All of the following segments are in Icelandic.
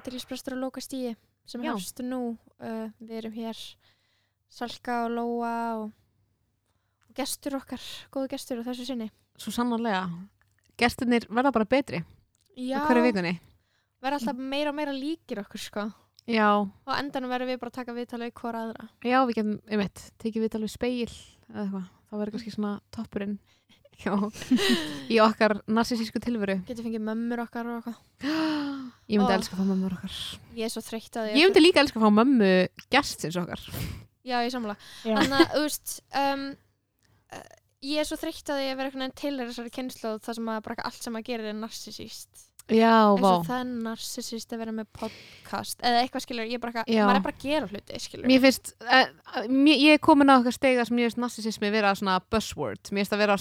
aðteglisbrestur og loka stíi sem Já. hefst nú uh, við erum hér Salka og Lóa og, og gestur okkar, góðu gestur á þessu sinni Svo sannarlega. Gestirnir verða bara betri Já, hverju vikunni. verða alltaf meira og meira líkir okkur sko Já, og endanum verðum við bara að taka viðtala við hvora aðra já, við getum, einmitt, tekið við alveg speil eða eitthvað. Það verður kannski svona toppurinn já, í okkar narsisísku tilveru. getur fengið mömmur okkar og eitthvað Ég myndi Ó. elska að fá mömmur okkar. ég er svo þreytt að Ég myndi líka elska að fá mömmu gestsins okkar. já, ég samla. Þannig að, þú veist, um, uh, ég er svo þreytt að ég vera einhvern veginn til þessari kynslu það sem að bara allt sem að gera er narsisíst. Já, vá. og það er narsisíst að vera með podcast eða eitthvað skilur, ég er bara eitthvað, maður er bara að gera hluti, skilur. Mér finnst, uh, mér, ég er komin á okkar steiga sem ég finnst narsisismi vera svona buzzword. Mér finnst að vera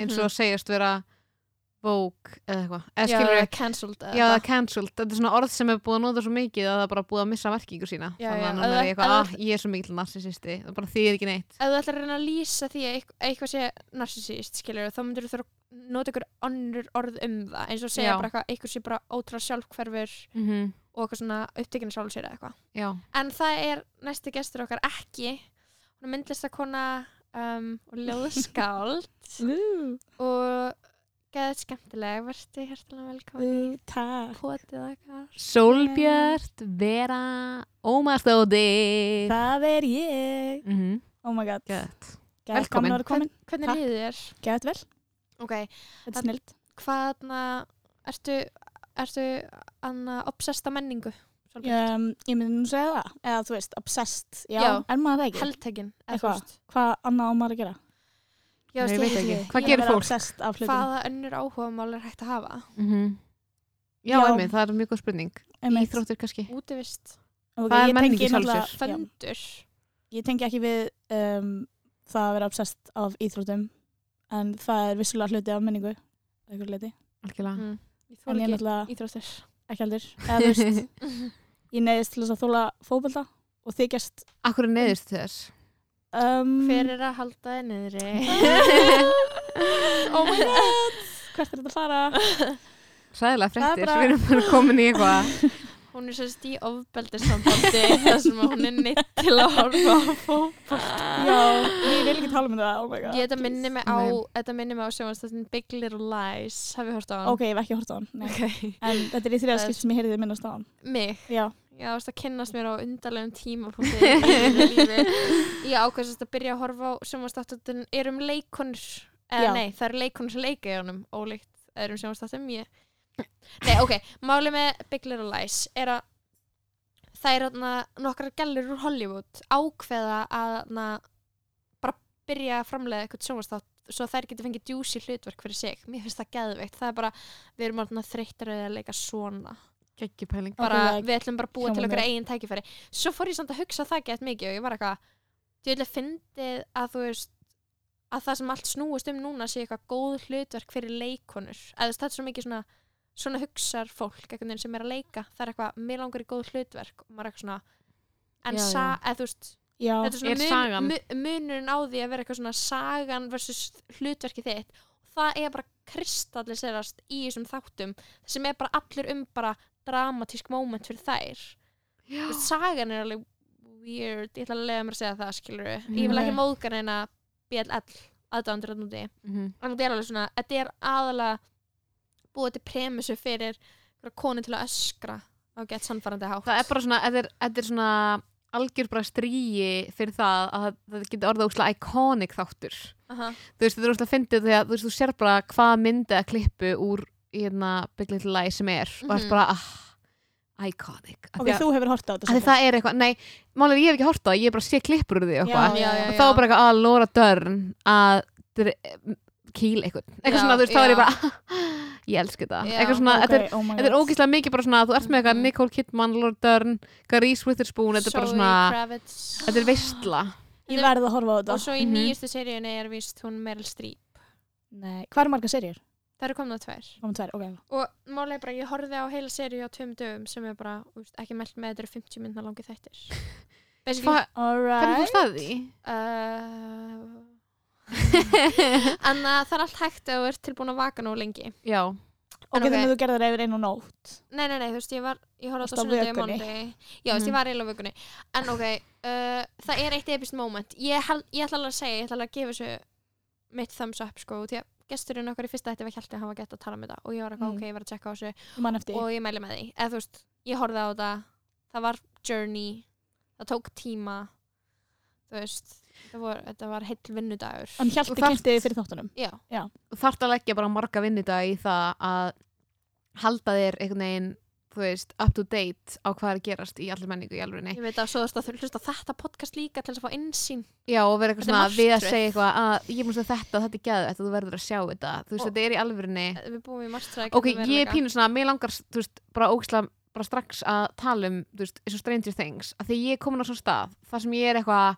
eins og segjast vera vogue eða eitthvað. Eða Mhm. já, eða cancelled eða Já, er eitthvað. cancelled. Þetta er svona orð sem er búið að nota svo mikið að það er bara búið að missa verkingu sína. Já, Þannig að er það- ef eitthvað, að ég er svo mikil narsisisti. Það bara þýðir ekki neitt. Ef þú ætlar að reyna að lýsa því að eitthvað, sé narsisíst, skilur, þá myndir þú þurfa að nota ykkur önnur orð um það, eins og segja bara eitthvað, eitthvað sé bara ótrúlega sjálfhverfur Mm -hmm. og eitthvað svona upptekinu sjálf sér eða eitthvað. En það er næsti gestur okkar ekki er myndlistakona um, og ljóðskáld og geðið skemmtileg verði hjertilega velkomin Takk. potið okkar Sólbjört, Vera, Ómarstóði. Það er ég. Mm -hmm. Oh my god. Gett. Gæt Velkomin. komin. hvernig líður þér? Gæt vel. ok, Þetta er snilt. hvaðna ertu, ertu anna obsesta menningu? Um, ég myndi nú segja það. Eða þú veist, obsessed. Já, Já. er maður það ekki? heldtegin eða þú Eitthvað. veist. Hvað annað á maður að gera? Já, Nei, ég veit ekki. Hvað gerir fólk? obsessed af hlutum. hvaða önnur áhugamál er hægt að hafa Mm -hmm. Já, Já. einmitt, það er mjög góð spurning. Íþróttir kannski. útivist, Ok, Það er ég menning tengi í sjálfu náttúrulega- sér. já. föndur Ég tengi ekki við um, það að vera obsessed af íþrótum. En það er vissulega hluti af menningu. Eitthvað leiti. Algjörlega. mm. ég þóla er ekki íþróttir ekki heldur. Ég neyðist til þess að þóla fótbolta og þykjast Akkur er neðist til þess. um, hver er að halda þið niðri oh my god hvert er þetta að fara Sæðilega bara- við erum bara komin í eitthvað. Hún er sérst í ofbeldissambandi þar sem hún er neitt til að horfa á fótboll já, ég vil ekki tala um það oh my god. Ég þetta minni mig á minni mig á sjónvastættin Big Little Lies. Hafið hort á hann? Ok, ég hef ekki hort á hann okay. en þetta er í þriða skipt sem ég heyrði minnast á hann. Mig? Já, Já, þú veist að kynnast mér á undarlegum lífi. Ég ákvæmst að byrja að horfa á sjónvastáttin er um leikonur eða nei, það eru leikonur sem leika í honum ólíkt öðrum sjónvastáttum ég Nei, ok, máli með Big Little Lies er að það er þarna nokkrar gælur úr Hollywood ákveða að þarna bara byrja að framleiða eitthvað sjónvastátt svo þær getur fengið djúsi hlutverk fyrir sig. Mér finnst það geðveikt, það er bara við erum þarna þreyttar að leika svona. Ok, við ætlum bara að búa til vel. eigin tækifæri. Svo fór ég samt að hugsa það gett mikið og ég var eitthvað ég vil að fyndið að þú veist að það sem allt snúist um núna sé eitthvað góð hlutverk fyrir leikonur eða þetta er svo mikið svona svona hugsar fólk einhvern veginn sem er að leika það er eitthvað, mér langar í góð hlutverk. Og maður er eitthvað svona en Já, sa, já. eða þú veist já, þetta er svona mun, mu, munurinn á því að vera eitthvað svona sagan versus hlutverki þitt það er bara kristalliserast í þessum þáttum sem er bara allur um bara dramatísk moment fyrir þær. Veist, sagan er alveg weird ég ætla að lega mér að segja það skilur ég vil ekki Nei. móðga neina BLL aðdándur að núti Mhm. en þetta er alveg svona, þetta er aðalega búið til premissu fyrir konu til að öskra á gett sannfærandi hátt Það er bara svona, þetta er, þetta er svona algjör bara stríi fyrir það að það- það getur orðið óslega iconic þáttur. Aha. Þú veist, þetta er óslega fyndið því að þú veist, þú sér bara hvað myndi að klippu úr hérna Big Little Lies sem er og það Mhm. er bara, ah, iconic. Af ok, þú hefur hort á þetta samt. það er eitthvað, nei, málega ég hef ekki hort á það, ég hef bara sé klippur úr því og þá er bara eitthvað að Laura Dern að kýl eitthvað. Eitthvað Já, svona, þú veist, þá er ég bara, ég þetta. Já, Eitthvað svona, þetta er oh er god. ógeðslega mikið bara svona, þú ert með eitthvað Mhm. Nicole Kidman, Laura Dern, Reese Witherspoon, þetta er bara svona, Kravitz. þetta er veistla. ég verð að horfa á og þetta svo í Mhm. nýjustu seríunni er vist hún Meryl Streep nei, hvað eru marga serjur? það eru komna tvær tvær, ok og málega er bara, ég horfði á heila seríu á tveim dögum sem er bara, úst, ekki meld með þetta eru 50 minna langi þættir hvernig fórst það því? uh, en uh, það er allt hægt ef þú ert tilbúin að vaka nú lengi. Já, Ok, þannig að þú gerðir það yfir einu nótt. nei, nei, nei, þú veist, ég var ég horfði á Varstu á sunnudegi og vökunni? mánuði já, þú veist, Mhm. ég var eiginlega á vökunni. En ok, uh, það er eitt epist moment. Ég, hel, ég ætla alveg að segja, ég ætla alveg að gefa þessu mitt thumbs up, sko, því að gesturinn okkar í fyrsta þetta var hjalti að hafa gett að tala um þetta. Og ég var eitthvað, Mm. ok, ég var að checka á þessu. Ég man eftir. og ég mæli með því. Eða þú veist, ég horfði á þetta. Það var journey. Það tók tíma. Þú veist, þetta var, þetta var heill vinnudagur. Hann kynnti þig fyrir þáttunum. já, þú þarft að leggja bara marga vinnudag í það að halda þér einhvern veginn þú veist, up to date á hvað er að gerast í allir menningu í alvörinni ég veit að svo þú veist að þú hlusta á þetta podcast líka til þess að fá insýn Já, og vera eitthvað Þetta er svona við að martröð. segja eitthvað að ég múst að þetta, þetta er gæðu þetta, þú verður að sjá þetta. Þú veist, Og- þetta er í alvörinni við búum í marstræði ok, ég er pínu svona, mér langar þú veist, bara ógislega, bara strax að tala um þú veist, eins og Stranger Things. Að því ég er komin á svona stað, þar sem ég er eitthvað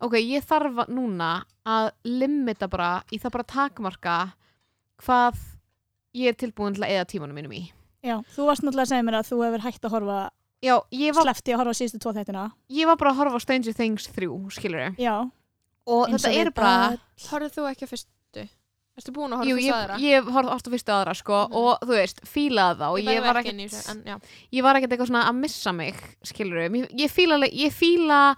ok, ég þarf að- núna að limita bara, ég þarf bara að takmarka hvað ég er tilbúin til að eða tímanum mínum í Já, þú varst náttúrulega að segja mér að þú hefur hægt að horfa, Já, ég var, slefti að horfa á síðustu tvo þættina. ég var bara að horfa á Stranger Things 3, skilur Já. og eins þetta og er við bara horfðu þú ekki á fyrstu Erstu búin að horfa Jú, fyrstu ég, aðra? ég horfði á fyrstu aðra sko, Mhm. og þú veist, fílaði það og Ég ég, var ekki en já. ég var ekkert eitthvað svona að missa mig skilur ég, ég fíla, alveg- ég fíla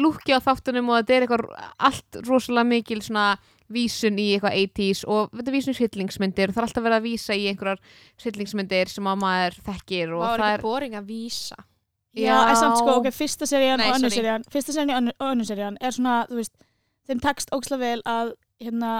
lúki á þáttunum og þetta er eitthvað allt rosalega mikil svona vísun í eitthvað 80s og þetta er vísun í hryllingsmyndir og það er alltaf verið að vísa í einhverjar hryllingsmyndir sem að maður þekkir og það ekki er boring að vísa Já, en samt sko, Já. ok, fyrsta serían Nei, og sorry. serían, fyrsta serían og önnur serían er svona, þú veist, þeim tekst ókslega vel að, hérna,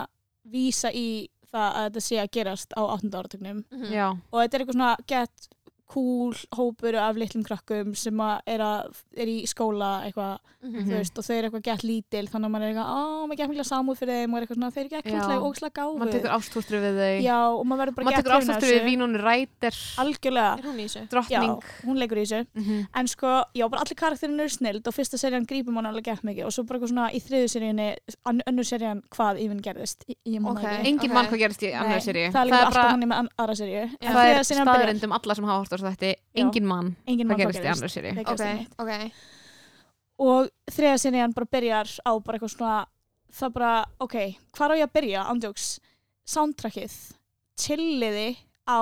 vísa í það að þetta sé að gerast á 8. áratögnum Mhm. já, og þetta er eitthvað svona gett cool hópur af litlum krakkum sem að er, að, er í skóla eitthvað, Mhm. þú veist, og þau eru eitthvað gett lítil þannig að maður er eitthvað, á, maður gett mikla samúð fyrir þeim og er eitthvað svona, þeir eru gett Já. og ókslega gáfu maður tekur ástfóstri við þau Já, og maður verður bara maður gett tekur ástfóstri við Vínónu Ræder algjörlega, Er hún í þessu? já, drottning hún leikur í þessu Mhm. En sko, já, bara allir karakterinn eru snild og fyrsta serían grípum hann alveg gett mikið og svo bara eitthvað svona í þriðu seríunni önnur serían hvað even gerðist Ég- ég man Ok. það ekki engin Ok. mann hvað gerist í annar seri það hann það Já. engin mann engin hvað man gerist í annar seri Það Ok, gerist ekki neitt. ok. Og þriðja serían bara byrjar á bara eitthvað svona það bara, ok, hvað á ég að byrja? Ándjóks, soundtrackið. Chilliði á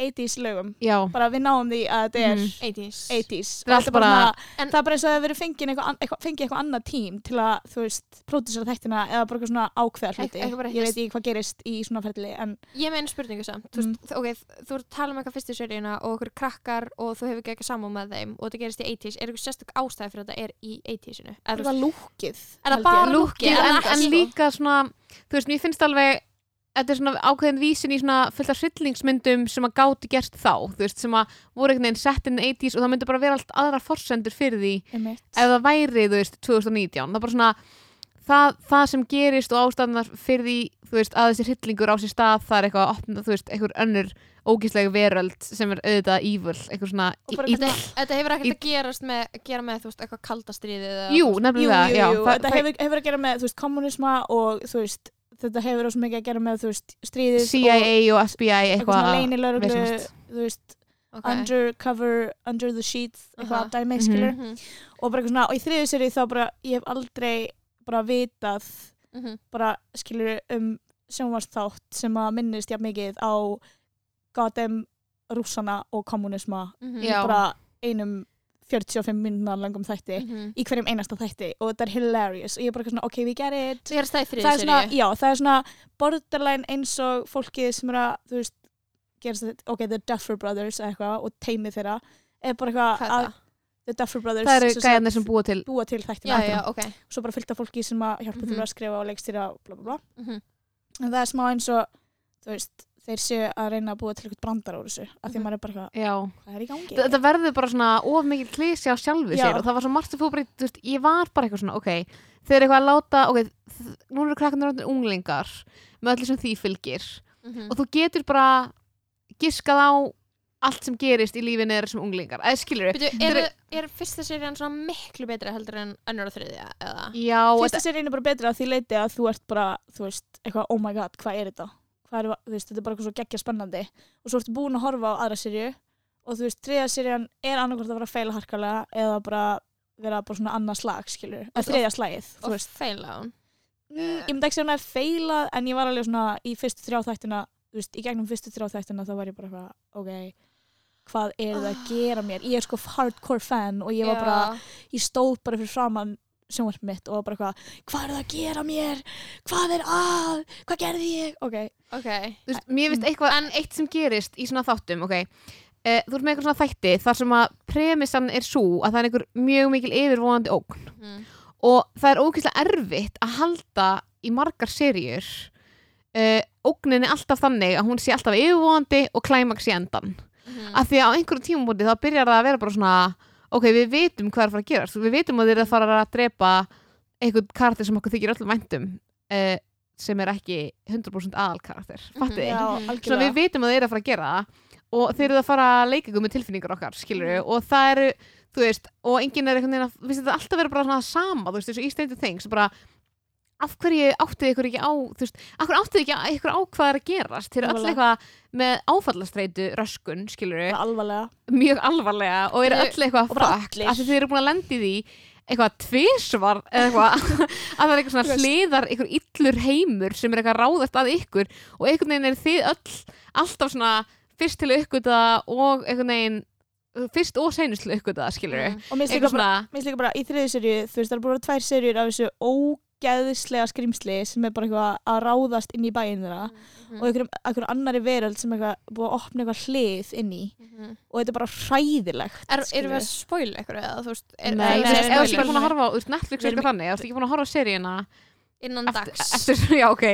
80s lögum. Já, bara við náum því að þetta er Mhm. 80s 80s Það er er bara, En- það er bara eins og að það verið fengið eitthvað, eitthvað, eitthvað annað tím til að þú veist, pródusera þættina eða bara eitthvað svona ákveða hluti. ég eitthvað- veit ekki hvað gerist í svona ferli en Ég meina spurningu samt þú, Mm. veist, ok, þú ert að tala um eitthvað fyrstu seríuna og okkur krakkar og þú hefur ekki ekki saman með þeim og þetta gerist í 80s er eitthvað sérstök ástæði fyrir að þetta er í 80sinu er þú veist, það lúkið Er það bara lúkið? en líka svona þú veist, mér finnst alveg þetta er svona ákveðin vísin í svona fullt af hryllingsmyndum sem að gátu gerst þá þú veist, sem að voru einhvern veginn sett inn 80s og það myndi bara vera allt aðra forsendur fyrir því Einmitt. ef það væri, þú veist, 2019 það er bara svona það, það sem gerist og ástæðanar fyrir því þú veist, að þessi hryllingur á sér stað það er eitthvað að opna, þú veist, einhver önnur ógíslega veröld sem er auðvitað evil eitthvað svona í- þetta, þetta hefur ekkert Í- að gerast með, gera með þú veist, eitthvað kaldastriðið eða, Jú, veist, nefnilega, jú, jú, já jú. það- þetta það- hefur, hefur að gera með þú veist, kommunisma og þú veist þetta hefur svo mikið að gera með veist, stríðið og CIA og FBI eitthvað svona eitthvað leynilörglu vesenast. þú veist, ok. undercover under the sheets eitthvað Aha. dæmi, Mhm. skilur Mhm, og bara eitthvað svona, og í þriðu séri þá bara ég hef aldrei bara vitað mhm. bara skilur um sjónvarsþátt sem að minnist jafn mikið á goddamn rússana og kommunisma Mhm, Já. bara einum 45 minna langum þætti mhm. í hverjum einasta þætti og þetta er hilarious. Og ég er bara svona, ok, we get it. Það er svona, já, það er svona borderline eins og fólkið sem er að, þú veist gerast þetta, ok, the Duffer Brothers eitthvað og teimið þeirra er bara eitthvað Hvað að the Duffer Brothers það eru gæjarnir sem búa til búa til Já, þættina. Já, ok. Svo bara fylgta fólki sem að hjálpa til Mhm. að skrifa og leikstýra og bla bla bla. Mhm. en það er smá eins og þú veist, þeir séu að reyna að búa til eitthvað brandar úr þessu af því Mhm. maður er bara eitthvað, hvað er í gangi? þetta verður bara svona of mikil klísi á sjálfu Já. sér og það var svo margt að fóra ég var bara eitthvað svona, ok þeir eru eitthvað að láta, ok, nú eru krakkarnir unglingar með öllu sem því fylgir Mhm. og þú getur bara giskað á allt sem gerist í lífinu er sem unglingar, eða skilur Byrju, Þeir- er, er fyrsta serían svona miklu betri heldur en önnur og þriðja eða? já, Fyrsta seríin er bara betra að því leiti að þú ert bara, þú veist, eitthvað, oh my god, hvað er þetta? Er, veist, þetta er bara eitthvað svo geggja spennandi. Og svo ertu búin að horfa á aðra seríu og þú veist, þriðja serían er annarkvort að vera feila harkalega eða bara vera bara svona annað slag, skilur, Og- eða þriðja slagið, þú og veist, feila hún mm, ég myndi ekki segja hún er feilað en ég var alveg svona í fyrstu þrjá þættina þú veist, í gegnum fyrstu þrjá þættina þá var ég bara ok hvað er það að gera mér? Ég er sko hardcore fan og ég var bara ég stóð bara fyrir framann sjónvarp mitt og bara eitthvað, hvað er það að gera mér? Hvað er að, hvað gerði ég? Ok, ok. Þú veist, mér finnst eitthvað, en eitt sem gerist í svona þáttum, ok. Uh, þú ert með eitthvað svona þætti þar sem að premissan er svo að það er einhver mjög mikil yfirvonandi ógn. Mhm. og það er ógeðslega erfitt að halda í margar serjur uh, ógnin er alltaf þannig að hún sé alltaf yfirvonandi og klæmaks í endan Mhm. af því að á einhverjum tímabúti þá byrjar það að vera bara svona ok, við vitum hvað er að fara að gerast. Við vitum að þeir eru að fara að drepa einhvern karakter sem okkur þykir öllum væntum uh, sem er ekki 100% aðal karakter, fattið já, Mhm. Við vitum að þeir eru að fara að gera það og þeir eru að fara að leika ykkur með tilfinningar okkar skilur Mhm. og það eru, þú veist og enginn er einhvern veginn að, við þetta alltaf vera bara svona sama, þú veist, þessu í Stranger Things bara, af hverju áttið ykkur ekki á þú veist, af hverju áttið ykkur á hvað er að gerast? Þeir eru öll eitthvað með áfallastreitu röskun, skilur Bara alvarlega mjög alvarlega og eru öll eitthvað allir. af því þeir eru búin að lendi því eitthvað tvisvar eða eitthvað að það er eitthvað svona hliðar eitthvað illur heimur sem er eitthvað ráðast að ykkur og einhvern veginn er þið öll alltaf svona fyrst til að uppgöta og einhvern veginn fyrst og seinust til að uppgöta skilur við Mhm. og mér finnst líka bara, bara í þriði serju þú veist það er bara tvær serjur af þessu ógeðslega skrimsli sem er bara eitthvað að ráðast inn í bæinn þeirra Mhm. og einhverjum, einhverjum annari veröld sem er eitthvað búið að opna eitthvað hlið inn í. Mhm. og þetta er bara hræðilegt Er, erum við að spoila eitthvað eða þú veist er, Nei, er, ert spoiler. ekki búin að horfa veist, Netflix er eitthvað þannig, ert ekki búin að horfa á seríuna? Innan eftir, dags. eftir, já ok.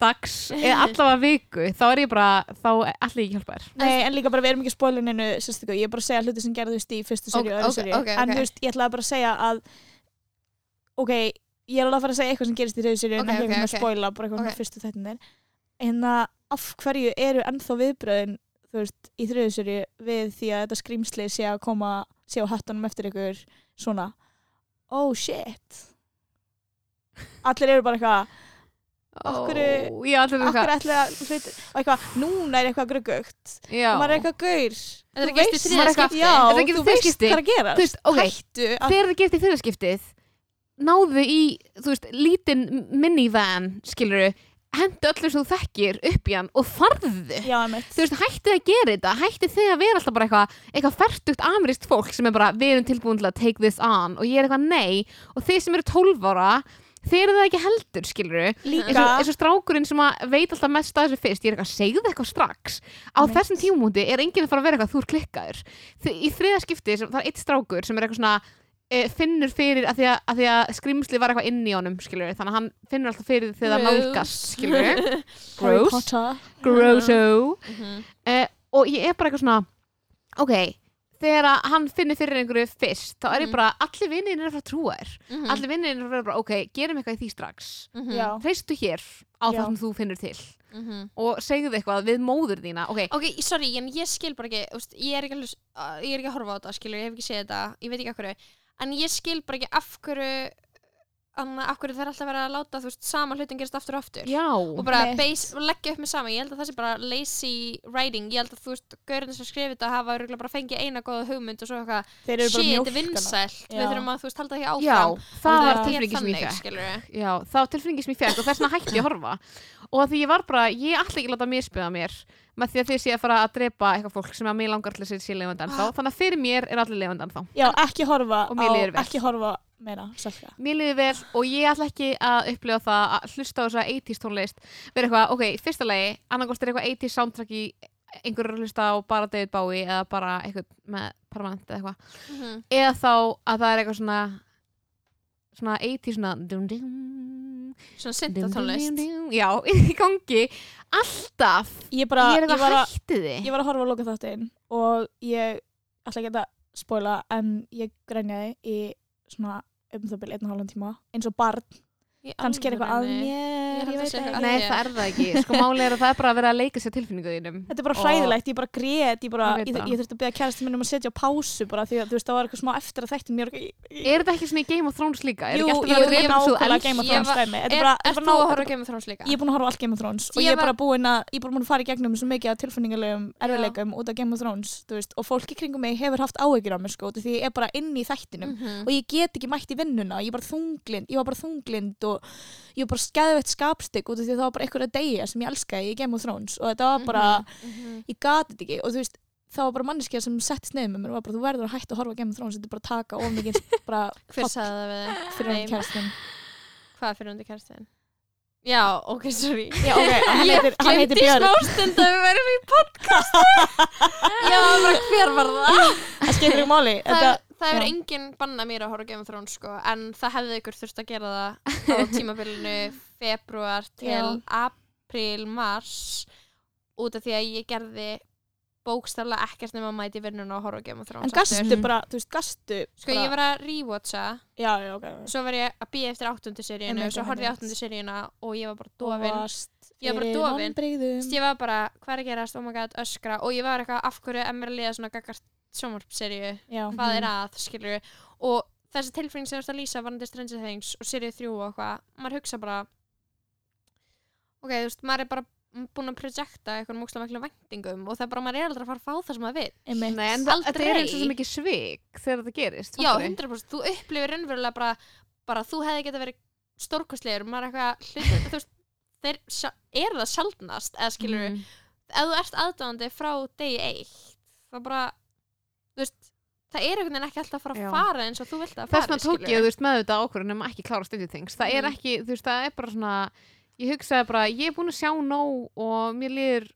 Dags, eða allavega viku þá er ég bara, þá allir ekki hjálpa þér. Nei, en líka bara við erum ekki spoilininu sérstöku, ég er bara að segja hluti sem gerðust í fyrstu serju og Ok, öðru ok, serju ok, en þú veist, ég ætlaði bara að segja að ok, ég er alveg að fara að segja eitthvað sem gerist í þriðu serju Ok, en ekki ok, eitthvað ok. með spoila, bara eitthvað Ok. með fyrstu þættinir en að af hverju eru ennþá viðbröðin veist, í þriðu serju við því að þetta skrýmsli sé að koma sé á hattunum eftir ykkur svona? Oh shit. Allir eru bara eitthvað eru af hverju eitthvað að og eitthvað, núna er eitthvað gruggugt. Já. og maður er eitthvað gaur er Þú veist- er er hvað er að gera að þegar það gerist í fyrirskiptið náðu í, þú veist, lítinn minivan, skilur hendu öllu sem þú þekkir upp í hann og farðu. Já, þú veist, hættið að gera þetta hættið þið að vera alltaf bara eitthvað eitthvað fertugt amirist fólk sem er bara við erum tilbúin til að take this on. Og ég er eitthvað nei. Og þið sem eru 12 ára þið eru það ekki heldur, skilur eins og, strákurinn sem veit alltaf mest að þessu fyrst, ég er eitthvað, segðu eitthvað strax. Á Einmitt. þessum tímumúti er enginn að fara að vera eitthvað þú er klikkaður. Þi, í þriða skipti, sem, það er eitt strákur sem er eitthvað svona finnur fyrir að því að, að því að skrimsli var eitthvað inn í honum skilur þannig að hann finnur alltaf fyrir þegar það Gross. nálgast gross, grosso Mhm. uh, og ég er bara eitthvað svona ok, þegar að hann finnir fyrir einhverju fyrst, þá er ég Mhm. bara allir vinnir er að fara að trúa þér Mhm. allir vinnir er að vera bara, ok, gerum eitthvað í því strax Mhm. Já, hreistu hér á Já. það sem þú finnur til Mhm. og segðu eitthvað við móður þína ok, Ok, sorry, en ég skil bara ekki úst, ég, er ekki að, ég er ekki að horfa á þetta skilur, ég hef ekki séð þetta, ég veit ekki af hverju en ég skil bara ekki af hverju anna, af hverju það er alltaf verið að láta þú veist, sama hlutin gerist aftur og aftur? Já og bara base, leggja upp með sama. Ég held að það sé bara lazy writing. Ég held að þú veist, gaurinn sem skrifið þetta hafa örugglega bara fengið eina góða hugmynd og svo eitthvað þeir eru bara shit, þetta er mjólkana vinsælt, við Já. þurfum að þú veist, halda já, áfram það var Já. tilfringin sem ég fekk. já, það var tilfringin sem ég fekk og þess vegna hætti ég að horfa. Og því ég var bara, ég ætla ekki að láta misbyða mér með því að þið sé að fara að drepa eitthvað fólk sem að mér langar til að sé lefandi ennþá þannig að fyrir mér er allir lefandi ennþá Já, ekki horfa mér á, ekki horfa meira, selka Mér líður vel og ég ætla ekki að upplifa það að hlusta á þessa 80s tónlist vera eitthvað, ok, fyrsta lagi annarkost er eitthvað 80s soundtrack í einhverju að hlusta á bara David Bowie eða bara eitthvað með permanent eða eitthvað. Mhm. eða þá að það er eitthvað svona svona 80s svona dum, dum, svona dum, synda dum, tónlist dum, já, í gangi. Alltaf, Ég bara, ég er eitthvað hættið þið ég var að horfa á loka þáttinn og ég ætla ekki að spóla en ég grænjaði í svona um það byrja einn og halvan tíma eins og barn, Í kannski er eitthvað að mér Ég ég að veit ekki. Nei, það er það ekki, sko máli er að það er bara að vera að leika sér tilfinningu þínum Þetta er bara hræðilegt, ég bara grét, ég, bara, Ég ég, ég þurfti að beða kærasti minn um að setja á pásu bara því að þú veist það var eitthvað smá eftir að þættin mér Er þetta ekki svona í Game of Thrones líka? Er Jú, að ég er nákvæmlega elst? Game of Ég Thrones dæmi. Þetta Er, þú að horfa Game of Thrones líka? Ég er búin að horfa á allt Game of Thrones og Ég ég er bara búin að, ég er bara búin að fara í gegnum svo mikið af tilfinningarlegum erfiðleikum og í ég í Mhm. ég í ég ég var bara ég skæðveitt skapstygg út af því að það var bara einhverja degja sem ég elskaði í Game of Thrones og þetta var bara, Mhm. ég gati þetta ekki og þú veist, það var bara manneskja sem settist nefn með mér og var bara, þú verður að hætta að horfa Game of Thrones þetta er bara að taka of mikið bara Hver sagði það við fyrir hann kæristin Hvað fyrir hundi kæristin? Já, ok, sorry Já, ok, hann heitir, hann heitir Glemdi í Björn smástund að við verðum í podcast Já, bara hver var það? Það skiptir ekki máli Það, þetta, það hefur enginn bannað mér að horfa Game of Thrones sko, en það hefði ykkur þurft að gera það á tímabilinu februar til Já. april, mars út af því að ég gerði bókstaflega ekkert nema að mæti vinnuna og horfa Game of Thrones En gastu aftur. bara, þú veist, gastu Sko ég var að rewatcha Já, já, ok svo var ég að býja eftir áttundu seríunu Einmitt, svo horfði ég einmitt. áttundu seríuna og ég var bara Og dofin varst Ég var bara dofin. ég var bara, hvað er að gerast, oh my god, öskra. Og ég var eitthvað, af hverju er mér að liða svona gagart sjónvarpseríu, Já, hvað er að, skilur og þessi tilfinning sem þú ert að lýsa varandi Stranger Things og seríu þrjú og eitthvað maður hugsa bara ok, þú veist, maður er bara búin að projekta eitthvað múkslega miklu væntingum og það er bara, maður er aldrei að fara að fá það sem maður vil Nei, en það, þetta er eins og svo mikið svik þegar þetta gerist já, fattarðu? 100% þú upplifir raunverulega bara, bara þú hefði geta verið stórkostlegur, maður er eitthvað hluti, þú veist, þeir eru það sjaldnast, eða skilur Mm. ef þú ert aðdáðandi frá degi eitt það bara, þú veist það er einhvern veginn ekki alltaf að fara að fara eins og þú vilt að Þess fara vegna tók ég, þú veist, með þetta ákvörðun um að ekki klára Stranger Things. Það er Mm. ekki, þú veist, það er bara svona, ég hugsaði bara, ég er búin að sjá nóg og mér líður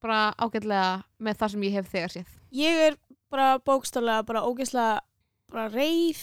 bara ágætlega með það sem ég hef þegar séð. Ég er bara bókstaflega bara ógeðslega bara reið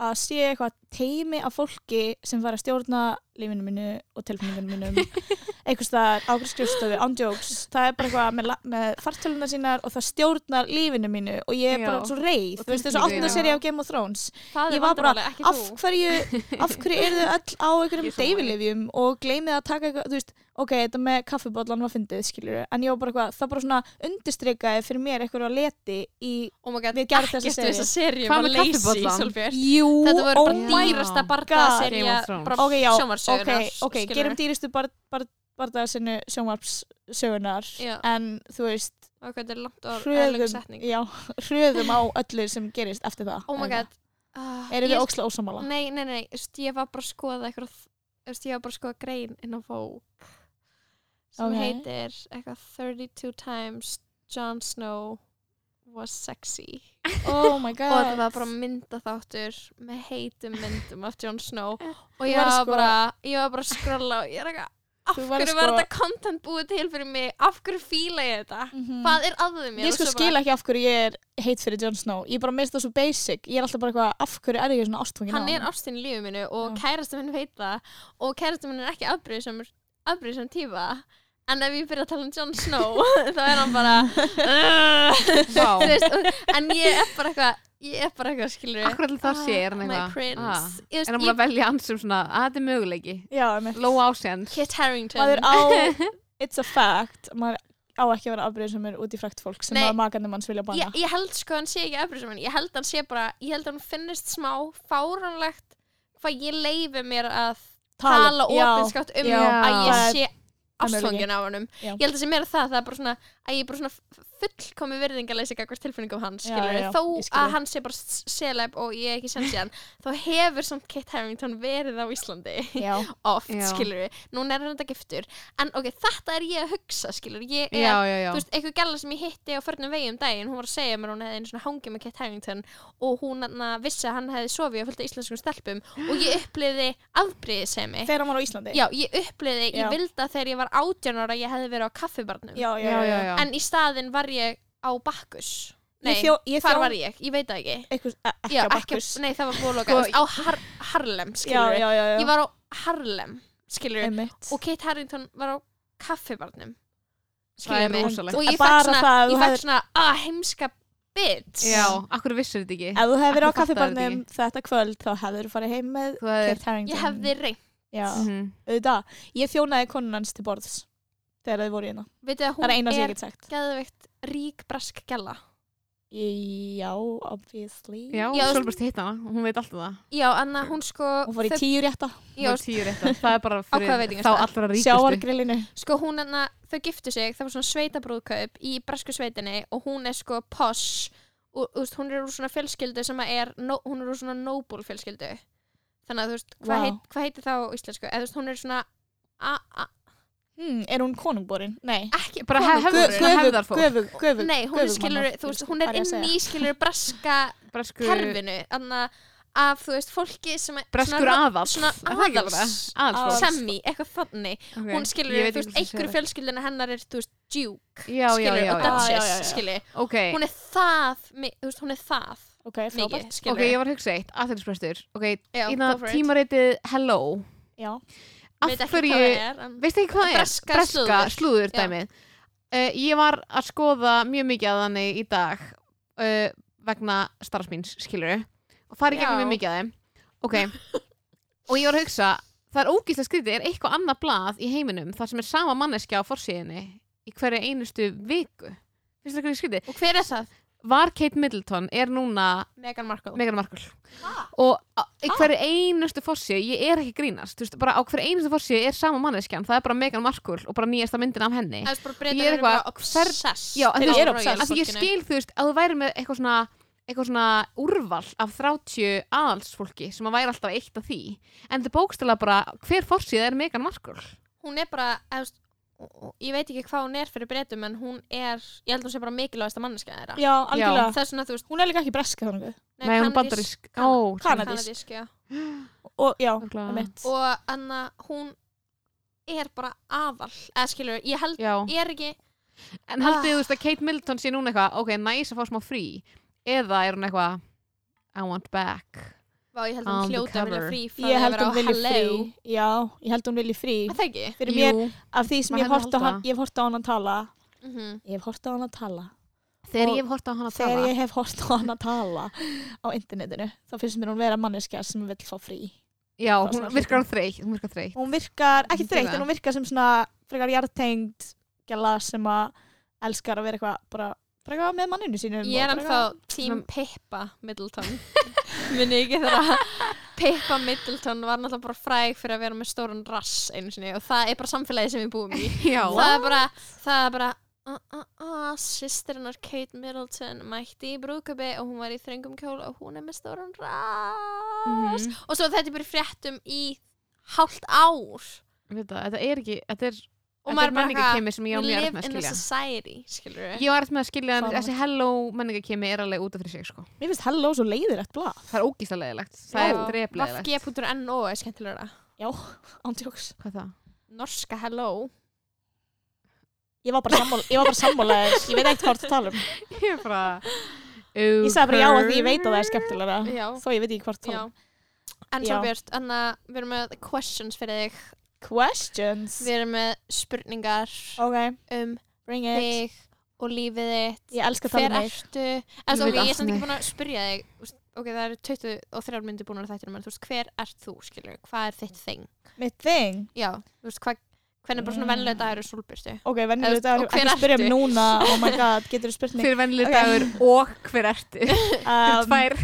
að sé eitthvað teimi af fólki sem fara að stjórna lífinu mínu og tilfinningunum mínum einhvers staðar ákveð skrifstofu, on jokes það er bara eitthvað með, með fartölunar sínar og það stjórnar lífinu mínu og ég er bara svo reið, þú veist þessu tilfinningunum. 8. seri af Game of Thrones það ég var bara, af hverju, af hverju eru þau öll á einhverjum er sammála. deyfilifjum og gleymið að taka eitthvað, þú veist, ok, þetta með kaffibóllan var fyndið, skilur en ég var bara eitthvað, það bara svona undirstrykaði fyrir mér eitthvað að leti í, oh my god, Við gerðum þessa serju Hvað var með? Sólbjörn jú, oh bara my dýrasta God. bardaserja Game of Thrones. bara ok, já, ok, sjónvarssögunar ok, gerum dýristu bar, bar, bardaðsinu sjónvarpssögunar Já. en þú veist, er setning já, hröðum á öllu sem gerist eftir það oh my god uh, eru ég- þið óksla ósamála? Nei, nei, nei, ég var bara að skoða eitthvað, ég var bara að skoða grein inn á Vogue sem Ok. heitir eitthvað 32 times Jon Snow was sexy oh my og þetta var bara myndaþáttur með heitum myndum af Jon Snow. Og ég var bara, ég var bara að skrolla og ég er eitthvað, af hverju var þetta content búið til fyrir mig, af hverju fíla ég þetta? Mhm. hvað er að þeim mér? Ég sko svo skil bara- ekki af hverju ég er heit fyrir Jon Snow. Ég bara mist það svo basic. Ég er alltaf bara eitthvað af hverju er ég svona ástfangin hann er ástin í lífið mínu og Já. kærasta minn veit það. Og kærasta minn er ekki afbrýðisum tífa en ef ég byrja að tala um Jon Snow þá er hann bara veist, en ég er bara eitthvað ég er bara eitthvað skilur Akkur allir það sé er hann my eitthvað. prince. Ah. Ég veist, Er hann búin ég, að velja hans sem svona, að þetta er möguleiki. Já, með Low ásjans. Kit Harington Maður á It's a fact. Maður á ekki að vera afbreyðisumur út í frækt fólk sem Nei. að makandi manns vilja banna. Ég, ég held sko hann sé ekki afbrýðisum ég held að hann sé bara, ég held að hann finnist smá fáránlegt hvað ég leifi mér að tala já, opinskátt um já, að ég það er- sé er ástfangin af honum. Já. ég held að sé meira það, það er bara svona að ég er bara svona fullkomi virðingarleysi gagvart tilfinningum hans, Já, skilur já, þó ég skil. að hann sé bara seleb og ég ekki sem síðan þá hefur samt Kit Harington verið á Íslandi. Já. oft, Já. skilur núna er hann þetta giftur, en ok, þetta er ég að hugsa, skilur, ég er Já, já, já. þú veist, eitthvað gæla sem ég hitti á förnum vegi um daginn hún var að segja mér hún hefði einu svona hangið með Kit Harington og hún hana, vissi að hann hefði sofið á fullt af íslenskum stelpum og ég uppliði var á Íslandi Já, ég uppliði, Já. ég vildi að þegar ég var 18 ára ég hefði verið á kaffibarnum já, já, Já, já, já. en í staðinn var ég á Bakkus Nei, Ég þjó, ég hvar þjó, var ég? Ég veit það ekki Eitthvað, e- ekki Já, á ekki, Bakkus nei, það var að Sko, á Har Harlem, já, skilur já, já, já. Ég var á Harlem, skilur Einmitt. og Kate Harrington var á kaffibarnum Það skilur er mig rosalegt. og ég Bara fekk svona, það að þú ég fekk hefðir- svona að heimska bitch Já, akkur vissir þetta ekki. Ef þú hefði verið á Akkur fattaði kaffibarnum þetta kvöld þá hefður þú farið heim með Þú hefðir- Kate Harington ég hefði reynd Já, Mhm. auðvitað Ég þjónaði konun hans til borðs þegar þið voru hérna. Veitu að Það er eina hún sem ég er get sagt. geðveikt rík brask gæla Já, obviously. Já, Já, Solbjörn hitt hana, hún veit alltaf það. já, en hún sko Hún fór í tíu rétta. Já, tíu réttar. Það er bara fyrir þá allra ríkustu. Sjáargrillinu sko hún en að þau giftu sig það var svona sveitabrúðkaup í bresku sveitinni og hún er sko posh og þú veist, hún er úr svona fjölskyldu sem er no, hún er úr svona noble fjölskyldu þannig að þú veist, hvað, Vá. heit, hvað heitir það á íslensku? Eða þú veist, hún er svona a, a, Hmm, er hún konungborin? Nei. ekki Bara hefðarfólk. Nei, hún er skilur, þú veist, hún er inn í skilur breska Bresku, kerfinu. Þannig af, þú veist, fólki sem er bara? aðals semmi, eitthvað þannig. Ok, hún skilur, þú veist, einhverju fjölskyldina hennar er, þú veist, Duke skilur, og Duchess, skilur. Hún er það, þú veist, hún er það Ok, mikið, frábært. skilur ok, ég var að hugsa eitt, aðeinsprestur Ok, Já, ína go for it. tímaritið Hello Já. Af veit ekki hverju, hvað það er en... veistu ekki hvað það er? Breska slúður. slúður Já. dæmið uh, Ég var að skoða mjög mikið að þannig í dag uh, vegna starfsmíns, skilur og farið Já. gegnum mjög mikið að þeim Ok, og ég var að hugsa það er ógíslega skrítið, er eitthvað annað blað í heiminum þar sem er sama manneskja á forsíðinni í hverju einustu viku finnst það eitthvað skrítið? og hver er það? Var Kate Middleton er núna Meghan Markle. Meghan Markle. Og á- í hverju einustu fórsíu ég er ekki að grínast, þú veist, bara á hverju einustu fórsíu er sama manneskjan, það er bara Meghan Markle og bara nýjasta myndin af henni. Það er bara Ég breyta er eitthvað, hver- obsessed Já, en Þeir eru á obsessed. að því ég skil, þú veist, að þú væri með eitthvað svona eitthvað svona úrval af 30 aðalsfólki sem að væri alltaf eitt af því. En þetta er bókstæla bara hver fórsíða er Meghan Markle? Hún er bara, eða, þú veist, ég veit ekki hvað hún er fyrir breytum en hún er, ég held hún sé bara mikilvægasta manneskja þeirra Já, algjörlega. Það er svona, þú veist, Hún er líka ekki breska þannig. Nei, hún er bandarísk Ó, Kanadísk, Kanadísk. Já Og já, Örugglega. einmitt. Og anna, hún er bara aðal eða skilur, ég held, Já, ég er ekki en haldið Ah. þú veist að Kate Middleton sé núna eitthvað ok, næs að fá smá frí eða er hún eitthvað I want back Vá, ég held On hún hljóta að vilja frí frá Ég að held vera á hún Hello. frí. Já, ég held hún vilji frí. Er Það ekki? Fyrir mér, Jú, af því sem ég hef hefði hort á hann, hort á hann að tala. Mm Ég hef hort á hann að tala. þegar ég hef hort á hana að Þegar tala ég hef hort á hann að tala á internetinu, þá finnst mér hún vera manneskja sem vil fá frí. Já, er hún virkar hún þreytt Hún virkar þreytt Hún virkar, ekki gerir en hún virkar sem svona frekar jartengd gæla sem að elskar að vera eitthvað bara, bara með manninu sínum. Ég er ennþá tím Pippa Middleton Minni ekki þegar að Pippa Middleton var náttúrulega bara fræg fyrir að vera með stórun rass einu sinni og það er bara samfélagi sem við búum í. Já, það er bara, það er bara uh, uh, uh, sýstirinnar Kate Middleton mætti í brúðköpi og hún var í þröngum kjól og hún er með stórun rass. Mhm. og svo þetta er bara fréttum í hálft ár. Veit það, þetta er ekki Þetta er, og þetta maður er er bara menningakemi sem ég mjög live erfitt með að skilja Ég var eftir með að skilja en þessi hello menningakemi er alveg út af fyrir sig sko. Mér finnst Hello svo leiðilegt blað. Það er ógíslega leðilegt Það er drefleðilegt Vafg.no er skemmtilegra Ándjóks. Hvað er það? Norska hello Ég var bara sammála, ég var bara sammála þess. Ég veit ekkert hvað þú tala um. Ég er bara Ég sagði bara já að því ég veit að það er skemmtilega. Já. Þó ég veit ekki hvað þú tala Já. um. En Já. svo Björn, Anna, við erum með questions fyrir þig Questions. Við erum með spurningar Ok, um bring it. þig og lífið þitt Ég elska að tala Hver um mig. ertu En svo veit ok, ég allt er samt um ekki þig. búin að spyrja þig þú veist, Ok, það eru 23 myndir búin að þættinum En þú veist, hver ert þú, skilur Hvað er þitt þing? Mitt thing. Já, þú veist, hvað Hvernig bara svona Mm. venlega dagur er súlbyrstu? Ok, venjuleg Og dagur. hver Ekki spyrja ertu? mig núna. Oh my god, getur þú spurt mig? Fyrir vennileg Ok. dagur og hver ertu Um, tvær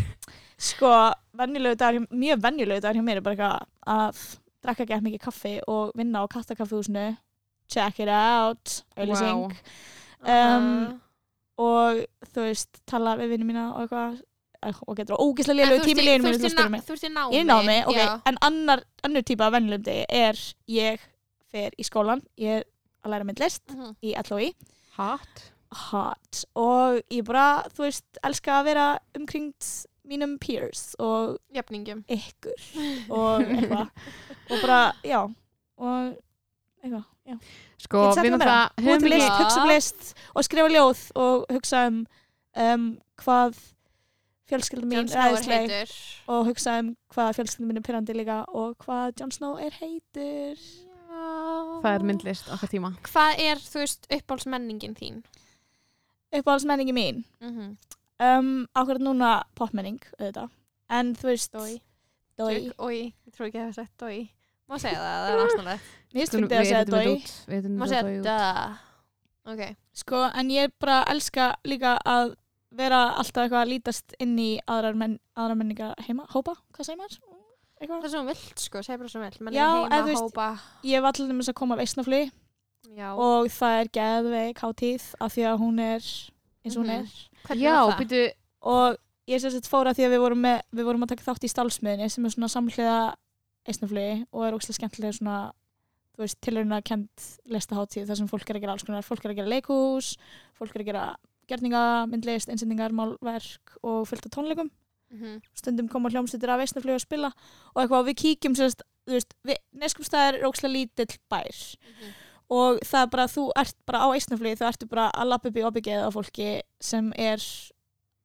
sko, venjulegu dagur, hjá- mjög venjulegu dagur hjá mér er bara eitthvað að drakka gett mikið kaffi og vinna á kattakaffihúsinu. Check it out. Auðlýsing. Um, og þú veist, tala við vinnu mína og eitthvað og getur ógislega lélegu tími liðinu mínu að spyrja mig. Þú ert í námi námi, ok, já. en annar, annar típa af venjulegum degi er ég fer í skólan, ég er að læra myndlist Mhm. í LOI, Hot hot, og ég bara, þú veist, elska að vera umkringt mínum peers og Jöfningum ykkur og eitthvað. Og bara, já, og eitthvað, já. Sko, sagt við það náttúrulega Búa höfum til list, ekki hugsa um list og skrifa ljóð og hugsa um, um hvað fjölskyldum mín Jon er Snow er æðisleg heitur. og hugsa um hvað fjölskyldum mín er pyrrandi líka og hvað Jon Snow er heitur. Það er myndlist okkar tíma. Hvað er, þú veist, uppáhaldsmenningin þín? uppáhaldsmenningi mín? Mm. Um, ákveður núna popmenning auðvitað. En þú veist Dói. Dói, Oi, ég trú ekki að það sagt dói. Má segja það, það er aðstæðanlegt mér finnst fyndið að segja dói. Má segja út. da Ok, sko, en ég bara elska líka að vera alltaf eitthvað að lítast inn í aðrar, menn, aðrar menningar heima, hópa, hvað segir maður? það Eitthvað? er svo vilt sko, segja bara svo vilt. Menn Já, heima, eða þú veist- hópa. Ég var allir að koma af Eistnafli Já, og það er geðveik hátíð af því að hún er eins og hún Mhm. er hvernig Já, var það? byrju, og ég sem sagt fóra því að við vorum, með, við vorum að taka þátt í stálsmiðinni sem er svona samhliða eisnaflugi og er óslega skemmtilega svona þú veist, tilhöruna kent listaháttíð þar sem fólk er að gera alls konar, fólk er að gera leikhús fólk er að gera gerninga, myndlist, einsendingar, málverk og fullt af tónleikum Mhm. stundum koma hljómsveitir af eisnaflugi að spila og eitthvað og við kíkjum sérst, þú veist, Neskupstæðar er ókslega lítill bær Mhm. Og það er bara, þú ert bara á eisnaflugi þú ertu bara að lappa upp í obbyggeið á fólki sem er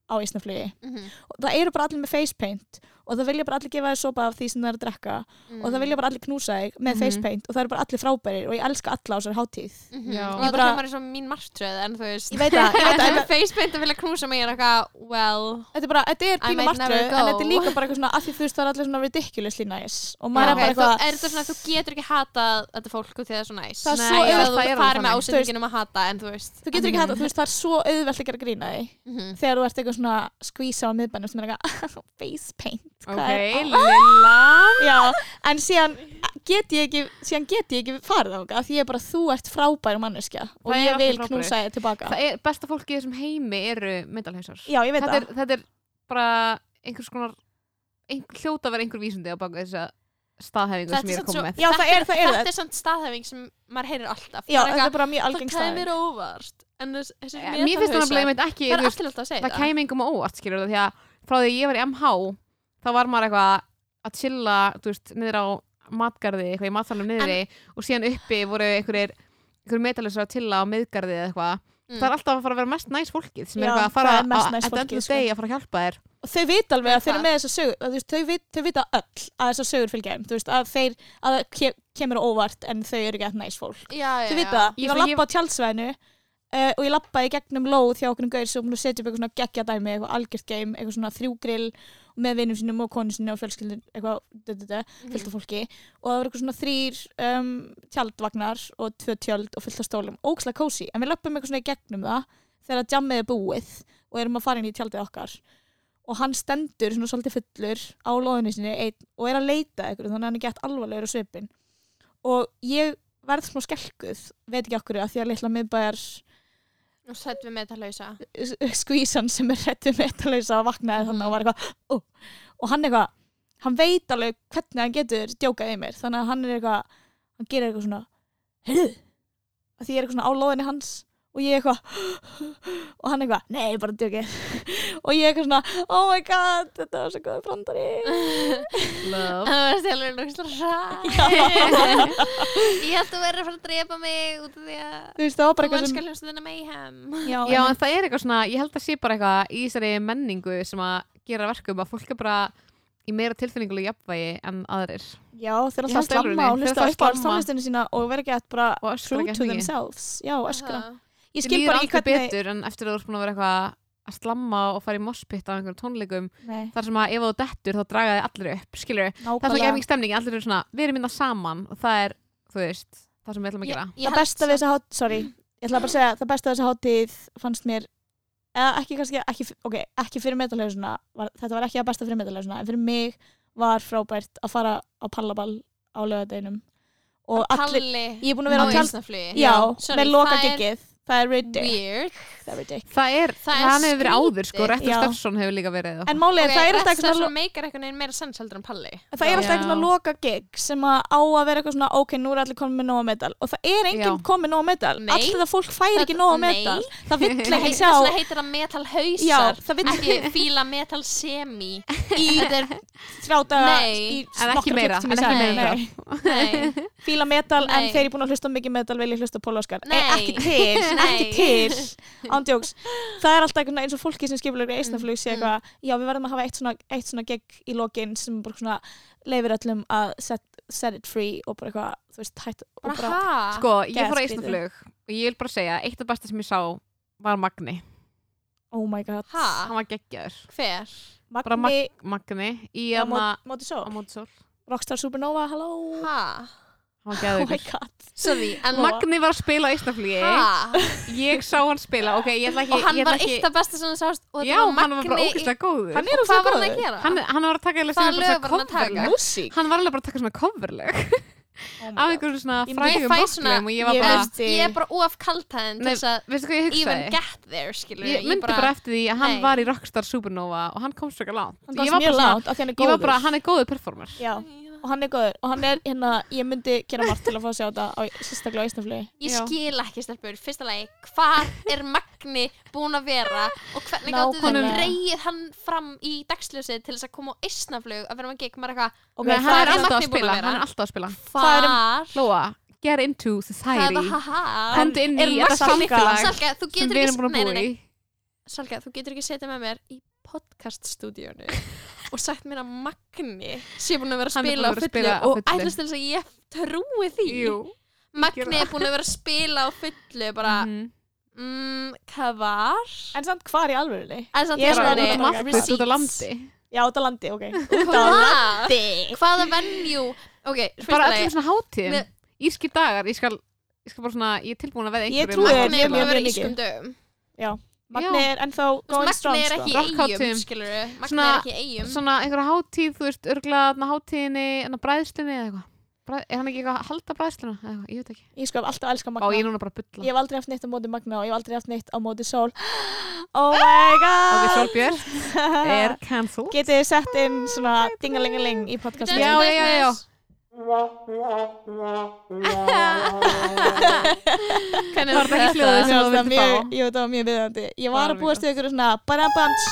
á eisnaflugi Mhm. og það eru bara allir með facepaint og það vilja bara allir gefa þér sopa af því sem það er að drekka og það vilja bara allir knúsa þig með Mhm. facepaint og það eru bara allir frábærir og ég elska alla á þessari hátíð. Mhm. Já. og það bara- hljómar eins og mín martröð en þú veist. Ég veit það, ég veit en facepaint að vilja knúsa mig er eitthvað well þetta er bara, þetta er pínu never en þetta er líka bara eitthvað svona að því þú veist það er allir svona ridiculously nice og maður Já, er bara eitthvað þú, er þetta svona að þú getur ekki hata þetta fólk út því það er svo næs Það er svo auðvelt að hata en þú veist þú getur ekki hægt, þú veist það svo auðvelt að gera grína því Mhm. þegar þú ert eitthvað svona skvísa á miðbænum sem er eitthvað face paint Ok, Lilla. Já, en síðan get ég ekki síðan get ég ekki farið á því ég er bara þú ert frábær manneskja og Það ég vil knúsa þig tilbaka. Það er besta fólki í þessum heimi eru myndalhausar Já, ég veit þetta það. er, þetta er bara einhvers konar einhver, hljóta að vera einhver vísundi á baka þessa staðhæfingu sem ég er að koma með. Það það þetta það. er samt staðhæfing sem maður heyrir alltaf. Já, Það er bara mjög það algeng óvart. En þess, þessi Eh, Mér finnst það nefnilega einmitt ekki það að það engum á óvart það að frá því að ég var í MH þá var maður eitthvað að chilla þú veist, niður á matgarði eitthvað í matsalum niðri og síðan uppi voru einhverjir metalusar að chilla á miðgarði eða eitthvað. Mm. það er alltaf að fara að vera mest næs fólkið sem Já, er eitthvað að fara að næs at the end fólkið, of the sko. day að fara að hjálpa þér. Og þau vita alveg að þeir eru með þessa sögur að, þau, vit, þau vita öll að þessar sögur fylgja þeim að þeir að kemur óvart en þau eru ekki að næs fólk. Já, þau vita það, Ég- var að lappa á tjálsvæðinu uh, og ég lappaði gegnum lóð hjá okkur um gaur sem að upp eitthvað svona geggja dæmi eitthvað algjört game, eitthvað svona þrjúgrill með vinum sínum og konu sinni og fjölskyldin eitthvað, dödödö, Mhm. fullt af fólki. Og það var eitthvað svona þrýr um, tjaldvagnar og tvö tjöld og fullt af stólum. Ókslega kósi, en við löpum eitthvað svona í gegnum það þegar jammið er búið og erum að fara inn í tjaldið okkar. Og hann stendur svona svolítið fullur á loðinu sinni einn og er að leita eitthvað þannig að hann er gett alvarlegur á svipin og ég verð smá skelkuð veit ekki okkur að því að litla miðbæjar og sætt við metalausa skvísan sem er réttu metalausa vaknaði þannig og var eitthvað ó. og hann eitthvað, hann veit alveg hvernig hann getur djókað í mér. Þannig að hann er eitthvað, hann gerir eitthvað svona heyrðu, því ég er eitthvað svona á loðinni hans og ég eitthvað og hann eitthvað, nei, bara djókið og ég eitthvað svona, oh my god þetta var svo góð brandari Love. það var stjálfur náttúrulega ræð ég held að vera að fara að drepa mig út af því að þú veist, það var bara eitthvað sem já, Já, en- það er eitthvað svona, ég held að sé bara eitthvað í þessari menningu sem að gera verkum að fólk er bara í meira tilfinningulega jafnvægi en aðrir. Já, þeir alltaf slamma og hlusta á tónlistinu sína og vera að bara og true to themselves. Já, öskra. Ég skil bara ekki hvernig betur en eftir að þú ert búin að vera eitthvað að slamma og fara í mospitt á einhverjum tónleikum Nei, þar sem að ef þú dettur þá draga þið allir upp skilur, það er svo nákvæmlega. gefning stemning allir eru svona, við erum minna saman og það er, þú veist, það sem við ætlum að gera. Ég- ég það besta við þessa hátíð, sorry ég ætla bara að segja, það besta við þessa hátíð fannst mér eða ekki kannski, ekki, ok, ekki fyrir metalhausuna þetta var ekki það besta fyrir metalhausuna en fyrir mig var frábært að fara á pallaball á lögadeginum og allir, ég er búin að vera á Sorry, með loka giggið það er weird. Það er ridic það er, Það það, er hann hefur verið áður sko, skrítið. Rettur Já. Steffsson hefur líka verið og- en málið, er, það er alltaf það eitthvað svona svona meikar einhvern veginn meira sens heldur en Palli. En það er alltaf eitthvað Já. svona loka gig sem að á að vera eitthvað svona ok, nú er allir komið með nóga metal og það er enginn Já. komið nóga metal Nei. allir það fólk fær ekki Það- nóga nei. metal það vill Það ekki sjá vegna heitir það metal Já, hausar það vill En ekki að til, ándjóks, það er alltaf eins og fólki sem skipur í eisnaflug sé Mm, eitthvað, já við verðum að hafa eitt svona, eitt svona gig í lokin sem bara svona leifir öllum að set, set it free og bara eitthvað, þú veist, hætt og bara bara, ha? Sko, ég fór að Geðskrítið. Ísnaflug og ég vil bara segja, eitt af besta sem ég sá var Magni, oh my god. Ha, hann var geggjaður. Hver? Bara Magni, Magni í móti sól Rockstar Supernova, hello var oh my god. Sorry Magni var að spila á Ísnaflugi. Ha? Ég sá hann spila, ok, ég ekki og hann ég var ekki, eitt af besta sem þú sást og já, þetta var hann var bara Magni ógeðslega góður. Hann er ógeðslega var hann að góður. gera? hann, hann var að taka bara hann hann var alveg bara að taka svona coverleg Oh af einhverjum svona Ég- ég rocklum og ég ég bara, ég er bara of kaltæðin til Nei, þess að veistu hvað ég even get there skilur Ég myndi bara, eftir því að hann var í Rockstar Supernova og hann kom svo ekki langt. hann Ég var mjög bara svona- langt af því hann er Ég var góður. bara, hann er góður performer. Já, og hann er góður. Og hann er hérna, ég myndi gera margt til að fá að sjá þetta á, sérstaklega á Ísnaflögi Ég skil ekki stelpur, fyrsta lagi, hvar er Magni búin að vera og hvernig gáttu þau reyið hann fram í dagsljósið til þess að koma á Ísnaflug að vera með gig, maður eitthvað, Ok, Nei, það hann er alltaf að spila, hann er alltaf að spila. Það er-? Lóa, get into society. Komdu inn er í þetta samfélag sem getur við erum ekki, búin að í. Salka, þú getur ekki setja með mér í podcaststúdíónu og sagt mér að Magni sé búin að vera að er spila á að að fullu spila á og ætlast til þess að ég trúi því Jú. Magni er búin að vera að spila á fullu bara, Mhm. mm, hvað var? En samt hvar í alvörunni? En samt Ég er bara Bara að út taka um allt, receipts. út á landi. Já, út á landi, ok Hvað? Hvaða venue? Ok, fyrsta Bara lagi, öllum svona hátíðum. Írskir dagar, ég skal, ég skal bara svona, ég er tilbúin að veða Ég einhverjum. trúi þér. Magni er búin mjög, að vera mjög í ískum dögum Magni er ennþá veist, strong Magni er sko. ekki eigum, Svona- er ekki í eigum Svona einhverja hátíð, þú veist, örgla hátíðinni, enna bræðslunni eða eitthvað. Bræð, er hann ekki eitthvað að halda bræðsluna? Eða eitthvað, ég veit ekki. Ég sko hef alltaf elskað Á, Magna ég er núna bara að bulla. Ég hef aldrei haft neitt á móti Magna og ég hef aldrei haft neitt á móti Sól Oh my god Ok, Solbjörn er cancelled. Getið þið sett inn svona dingalingaling í podcastin Já, já, já, já. Hvernig Var það ekki þetta? hljóðið sem þú vildi fá? jú, það var mjög viðandi Ég var að búast við ykkur svona Badabans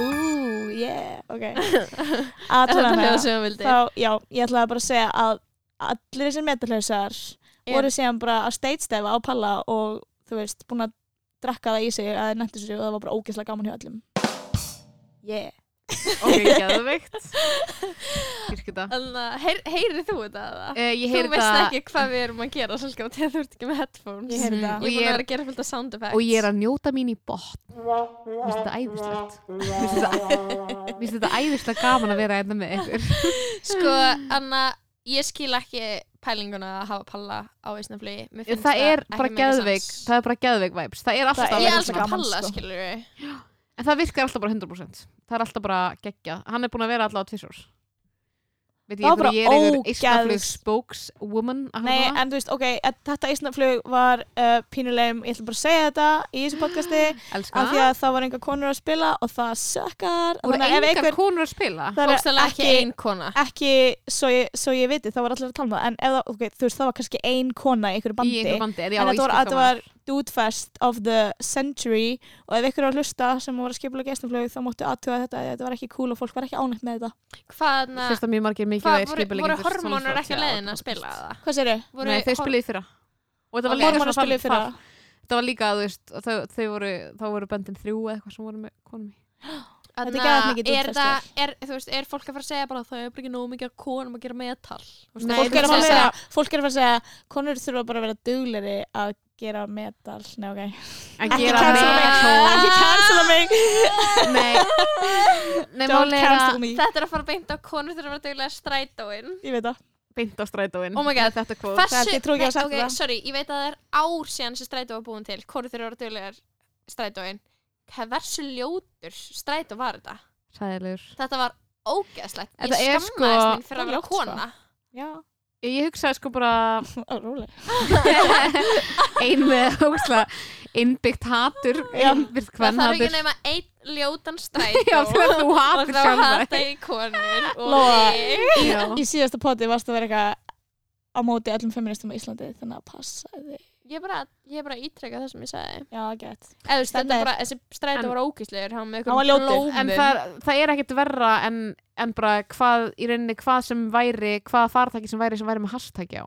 Ooh, yeah, ok. Er þetta Allavega, hljóð sem þú vildi? þá, já, ég ætlaði bara að segja að allir þessir metalhausar voru síðan bara að stage-stefa á palla og þú veist, búin að drakka það í sig að það nættu sig og það var bara ógeðslega gaman hjá öllum. Yeah Ok, að heyr, heyrið þú þetta? Uh, ég Þú veist það ekki hvað við erum að gera Salka, þegar þú ert ekki með headphones Ég það. Ég er ég að er- vera að gera fullt af sound effects og ég er að njóta mín í botn. Mér finnst þetta æðislegt. Mér finnst þetta- æðislega gaman að vera einna með ykkur. Sko, Anna, ég skil ekki pælinguna að hafa palla á Ísnaflugi Það er bara geðveik, það er bara geðveik vibes. Það er alltaf Það er Ég elskar palla, sko. skilur við En það virkar alltaf bara 100%. Það er alltaf bara geggjað. Hann er búin að vera alltaf á tvisvors. Veit ég ég er einhver Ísnaflug spokeswoman Nei, en þú veist, ok, þetta Íslandflug var uh, pínulegum, ég ætla bara að segja þetta í þessu podcasti, af því að það var einhver konur að spila og það sökkar ef engar einhver- konur að spila? það er ekki ein kona ekki svo ég, svo ég viti, það var allir að tala um það en ef það, ok, þú veist, það var kannski ein kona í einhverju Í bandi, einhver bandi, er já, en þetta var, var Dudefest of the Century. Og ef ykkur er að hlusta sem var að skipla gestumflug þá máttu aðtuga þetta, þetta var ekki cool og fólk var ekki ánægt með þetta. Hvað, Fyrst að mjög margir mikilvægir voru, skipuleggjendur voru hormónur ekki að leiðin að spila það? Hvað sér þau? Voru Nei, þeir í fyrra. Og þetta var Ok. líka fyrra. Það var líka, þú veist, þau, þau voru, þá voru böndin þrjú eða eitthvað sem voru með konum í. Þetta er geðveikt mikið er, það, er, þú veist, er fólk að fara að segja bara það er ekki nógu mikið að konum að gera er fólk, er að að fara að segja segja, fólk er að fara að segja konur þurfa bara að vera dugleri að gera metal. Nei, ok. Ekki gera cancela mig. Metal Ekki cancela mig. Nei, nei Don't máli er cancel me. Þetta er að fara að beinta á konur þegar að vera duglega strætóin. Ég veit það. Beint á strætóin. Oh my god. Þetta kvót Hversu- ég trúi ekki að Nei, sagt ok, það. sorry, ég veit að það er ár síðan sem strætó var búin til. Konur þegar að vera duglegar strætóin Hversu ljótur strætó var þetta? Sæðilegur Þetta var ógeðslegt. Ég er skammaðist sko- mín fyrir að Það er vera sko. kona. Já, Ég hugsaði sko bara Ó, róleg. Ein með ógæslega innbyggt hatur Já. innbyggt Það þarf ekki kvennhatur nema einn ljótan strætó Já, þú og hatur þá sjálfa hata ég konur og Lóa. Í síðasta poti varst að vera eitthvað á móti öllum feministum á Íslandi þannig að passa þig Ég bara, ég bara að ítreka það sem ég sagði. Já, gett. Eða Þetta er- bara, þessi strætó En- var ógíslegur hann með Hann var einhverjum ljótur. blómum En það er, það er ekkert verra en, en bara hvað í rauninni hvað sem væri hvaða fartæki sem væri sem væri með hashtaggi á.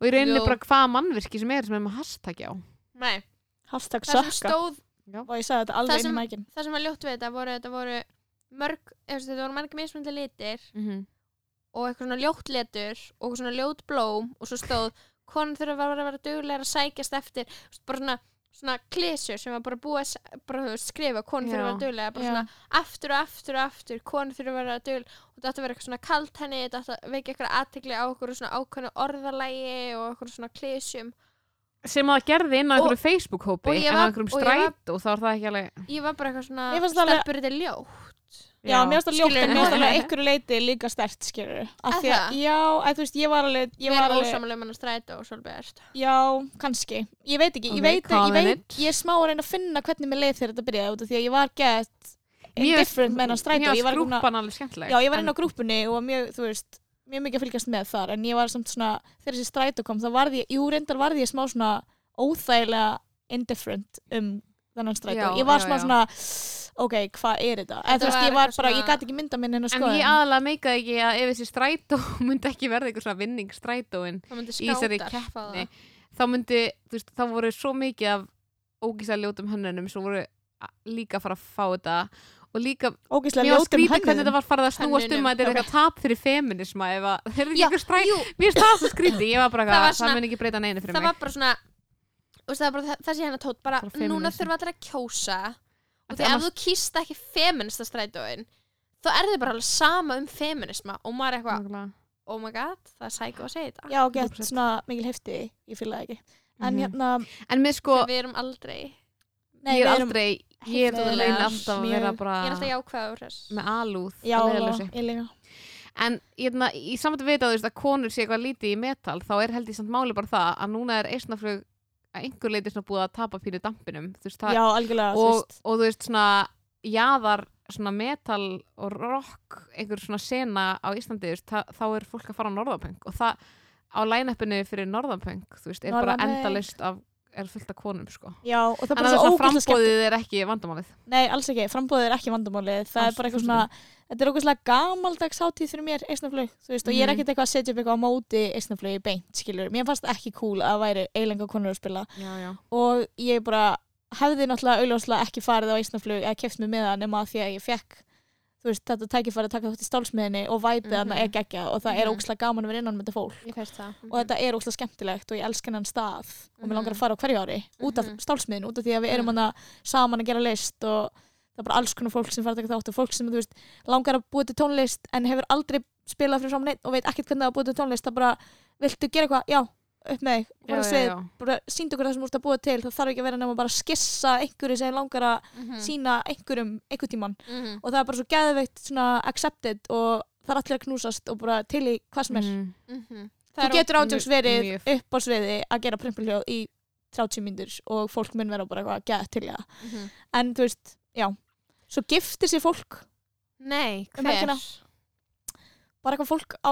Og í rauninni Jú. bara hvaða mannvirki sem er sem er með hashtaggi á. Nei, Hashtag það sem sökka stóð Og ég sagði þetta Það alveg inn sem- í mækin. það sem var ljótt við þetta voru, þetta voru mörg, eða, þetta voru mörg mismunandi litir mm -hmm. og eitthvað svona ljótt letur og eitthvað svona ljótt blóm og svo stóð konur þurfa að vera, vera duglegar að sækjast eftir bara svona, svona klísjur sem var bara búið að skrifa konur þurfa að vera Já. duglegar bara Já. svona aftur og aftur og aftur konur þurfa að vera duglegar og þetta átti að vera eitthvað svona kalt henni þetta átti að veikja eitthvað aðtekli á okkur svona ákveðnu orðalægi og eitthvað svona klísjum sem að gerði inn á Og- einhverju Facebook-hópi og en á einhverjum og ég var- strætó þá er það ekki alveg ég var bara eitthvað svona Ljótt Já, mér finnst það ljótt, en mér finnst alveg einhverju leiti líka stert, skilur. Af því að, það? já, að þú veist, ég var alveg, ég Ég var var alveg, ósamlega um hann að stræta og svolítið já, kannski. Ég veit ekki, Ok, ég veit, ég veit, it. ég er smá að reyna að finna hvernig mér leið þegar þetta byrjaði út af því að ég var gett indifferent með hennar strætó. Mér Ég var grúpan alveg skemmtileg Já, ég var inn á grúpunni og var mjög, þú veist, mjög mikið að fylgjast með þar en ég var samt svona, þegar þessi strætó kom þá varði ég, jú, reyndar ok, hvað er þetta? Eða þú veist, ég var bara, ég gæti ekki mynda minn inn að En skoða. ég aðalega meikaði ekki að ef þessi strætó myndi ekki verða eitthvað svona vinning strætóin í þessari keppni þá myndi, þú veist, þá voru svo mikið af ógíslega ljótum hönnunum sem voru líka að fara að fá þetta og líka, Ógeðslega mér var skrítið hvernig þetta var farið að snúast um að þetta er eitthvað tap fyrir feminisma ef að þeir eru eitthvað stræt mér finnst það skrítið, ég var bara Það mun ekki breyta neinu fyrir það mig. var bara svona þú veist, það, var bara, það, það sé hennar tótt bara, Bara núna þurfa allir að kjósa og Af því ef þú kýst ekki feminista strætóin þá er þið bara alveg sama um feminisma og maður er eitthvað, oh my god það er sæk að segja þetta Já, gett 100%. svona mikil hefti, ég fylgði það ekki. En Mhm. hérna, en mér sko, við erum aldrei, nei, ég er við erum, aldrei ég er mjög- alltaf að vera ég er bara alltaf þess með alúð já, að ég líka. En hérna, í samt að vita þú veist, að konur sé eitthvað lítið í metal þá er held ég samt máli bara það að núna er eisnaflug að einhver leiti svona búið að tapa fyrir dampinum veist, það, Já, algjörlega, og, veist. og þú veist svona jaðar svona metal og rock einhver svona sena á Íslandi veist, það, þá er fólk að fara á Norðapunk og það á line-upinu fyrir Norðapunk þú veist, er bara Norðanpunk. endalist af er fullt af konum sko Já, og það er bara er svo svona ógeðslega skemmt. frambóðið er ekki vandamálið Nei, alls ekki, frambóðið er ekki vandamálið. Það er Alls- bara eitthvað svona, þetta er ógeðslega gamaldags hátíð fyrir mér, eisnaflug, þú veist, og ég er Mhm. ekkert eitthvað að setja upp eitthvað á móti eisnaflugi beint, skilur. Mér fannst ekki cool að væri eilenga konur að spila já, já. og ég bara hefði náttúrulega auðvitað ekki farið á eisnaflug eða keft mig með það nema því að ég fekk þú veist, þetta tækifæri að taka þátt í stálsmiðinni og væpið þarna Mhm. er geggja og það er Mhm. ógeðslega gaman að vera innan með þetta fólk fyrst það og þetta er ógeðslega skemmtilegt og ég elska hennan stað og mér langar Mhm. að fara á hverju ári út af Mhm. stálsmiðin, út af því að við erum Mhm. hana saman að gera list og það er bara alls konar fólk sem fara að taka þátt og fólk sem þú veist, langar að búa til tónlist en hefur aldrei spilað fyrir saman neitt og veit ekkert hvernig það að búa til tónlist það bara, viltu gera eitthvað, já, upp með þig bara síndu okkur það sem þú ert að búa til það þarf ekki að vera nema bara að skissa einhverju sem langar að Mhm. sína einhverjum einhver tíman Mhm. og það er bara svo geðveikt svona accepted og það er allir að knúsast og bara til í hvað sem er Mhm. Mhm. þú er getur mjög- verið mjög- upp á sviði að gera primpulhljóð í 30 mínútur og fólk mun vera bara að geða til það Mhm. en þú veist, já svo giftir sér fólk, Nei, Um hver? helgina. Bara eitthvað fólk á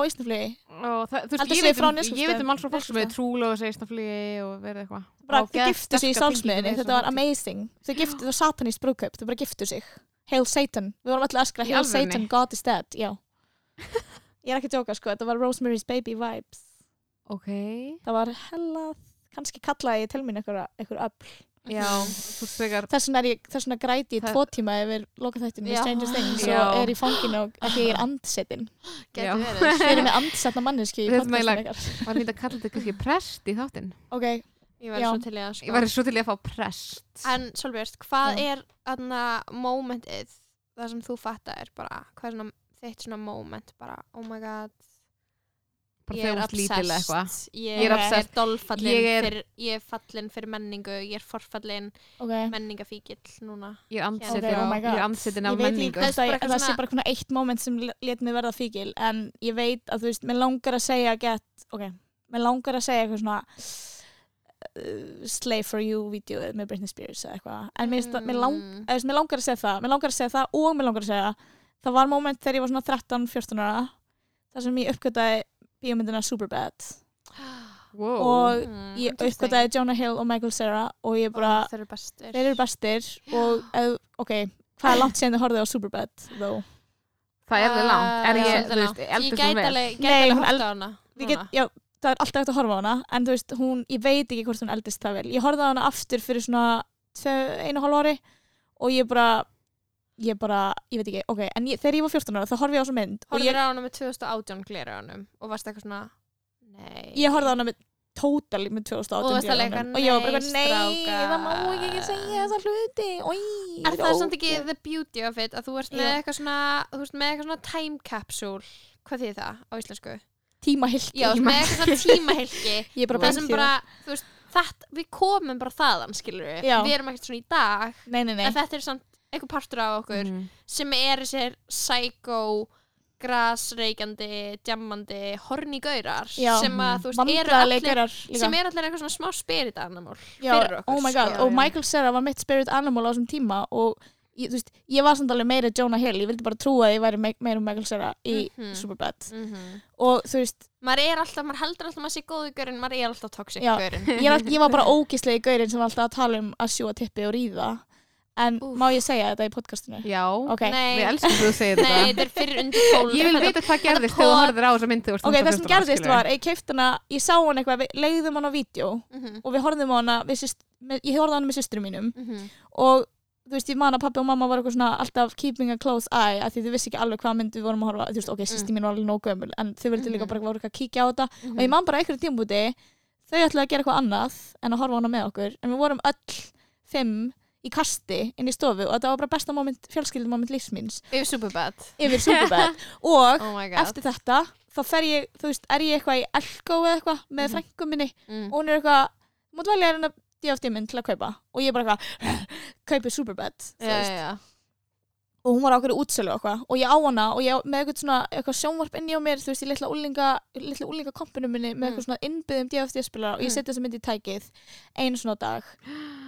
ég sig veit, frá um, ég veit um alls frá fólk sem er trúlega að flygi og verið eitthvað. Bara þau giftu sig í við þetta var amazing. Þau giftu, það var satanist brúðkaup, þau bara giftu sig. Hail Satan, við vorum allir að öskra Í Hail? Satan, God is dead, já. Ég er ekki að djóka sko, þetta var Rosemary's Baby vibes. Ok, það var hella, kannski kallaði ég til mín einhver, einhver öll þess vegna, er ég, græti ég tvo tíma yfir lokaþættinu í Já. Stranger Things og er í fanginu og ekki ég er andsetin. Já. Gæti verið. Við erum með andsetna manneski í Við var fínt að kalla þetta kannski prest í þáttinn? Ok, Ég var Já. svo til í að sko. Ég var svo til í að fá prest. En Solbjörn, hvað Já. er aðna momentið það sem þú fattar bara, hvað er svona þitt svona moment bara, oh my god ég þegar er obsessed. Ég, er er, dolfallin Ég er- fyrir, ég er fallin fyrir menningu ég er forfallin ok. menningafíkill núna. Ég er Ok, andsetin, oh er af menningu. Það að bara eitthvað það sé bara eitt moment sem let mig verða fíkil en ég veit að þú veist, mér langar að segja get, ok, mér langar að segja eitthvað svona uh, Slay for you vídeoið með Britney Spears eða eitthvað, en mér, mm. mér, lang, Mm. veist, mér langar að segja það mér langar að segja það og mér langar að segja það. Var moment þegar ég var svona 13-14 ára þar sem ég uppgötaði bíómyndina Superbad. Wow. og Mm, ég uppgötaði Jonah Hill og Michael Cera og ég bara, Ó, þeir eru bestir. þeir eru bestir og, eð, ok, hvað er langt síðan þið horfið á Superbad þó? það er alveg langt. Er Uh, ég, þú veist, ég eldur svo vel? alveg, gæti Nei, alveg eld- á hana Við get, já, það er alltaf hægt að horfa á hana en þú veist, hún, ég veit ekki hvort hún eldist það vel. Ég horfði á hana aftur fyrir svona einu hálf ári og ég bara ég bara, ég veit ekki, ok en ég, þegar ég var 14 ára þá horfði ég á þessu mynd og Horfðir ég, á hana með 2018 glera á hannum og varst eitthvað svona Nei. Ég horfði á hana með totally með 2018 Og þú varst alveg gleraunum. eitthvað, og ég var bara, nei, nei, strákar." það má ekki segja þessa hluti. Oj, Er það samt ekki the beauty of it að þú ert með Já. eitthvað svona þú ert með eitthvað svona time capsule. Hvað þýð það á íslensku? tímahylki. Já, þú ert með eitthvað svona tímahylki. ég er bara það sem bara, þú veist þetta, við komum bara þaðan skilur við, Já. við erum ekkert svona í dag. Nei, nei, nei, en þetta er samt eitthvað partur af okkur Mhm. sem er þessir psycho grasreikandi, djammandi horny gaurar Já. sem að þú veist eru allir sem er allir eitthvað svona smá spirit animal Já, fyrir okkur, oh my god, sko. og Michael Cera var mitt spirit animal á þessum tíma og ég, þú veist, ég var samt alveg meira Jonah Hill, ég vildi bara trúa að ég væri me meira Michael Cera í Mhm. Superbad mm og þú veist, maður er alltaf, maður heldur alltaf að maður sé góðu gaurinn maður er alltaf toxic Já. gaurinn ég, ég var bara ógislegi gaurinn sem var alltaf að tala um að sjúa tippi og ríða en Úff. má ég segja þetta í podcastinu? Já, Ok, Nei. við elskum þú að segja Nei, þetta. þetta er fyrir undir 12 Ég vil vita hvað gerðist Þetta þegar þú horfður á þessa myndi ok, það sem gerðist var, ég keipt hana ég sá hana eitthvað, við leiðum hana á vídeo Mhm, og við horfðum hana við syst, með, ég horfði hana með systrum mínum mhm. og þú veist, ég man að pappi og mamma var eitthvað svona alltaf keeping a close eye að því þau vissi ekki alveg hvað mynd við vorum að horfa þú veist, ok, sýsti mín var alveg nóg gömul en þau vildi líka Mhm. bara voru eitthvað að kíkja á þetta Í kasti inn í stofu og þetta var bara besta moment, fjölskyldum moment lífsmins Yfir Superbad yfir Superbad og Oh eftir þetta þá fer ég, þú veist, er ég eitthvað í Elko eða eitthvað með Mhm. frængu minni mm. og hún er eitthvað, þú mátt velja hérna mynd til að kaupa og ég bara eitthvað kaupi Superbad veist. já, já og hún var á okkur útsölu og eitthvað og ég á hana og ég með eitthvað svona eitthvað sjónvarp inni á mér þú veist, í litla úlinga litla úlinga kompinu minni með Mm. eitthvað svona innbyggðum DFD spilar og ég Mm. setja þessa mynd í tækið einu svona dag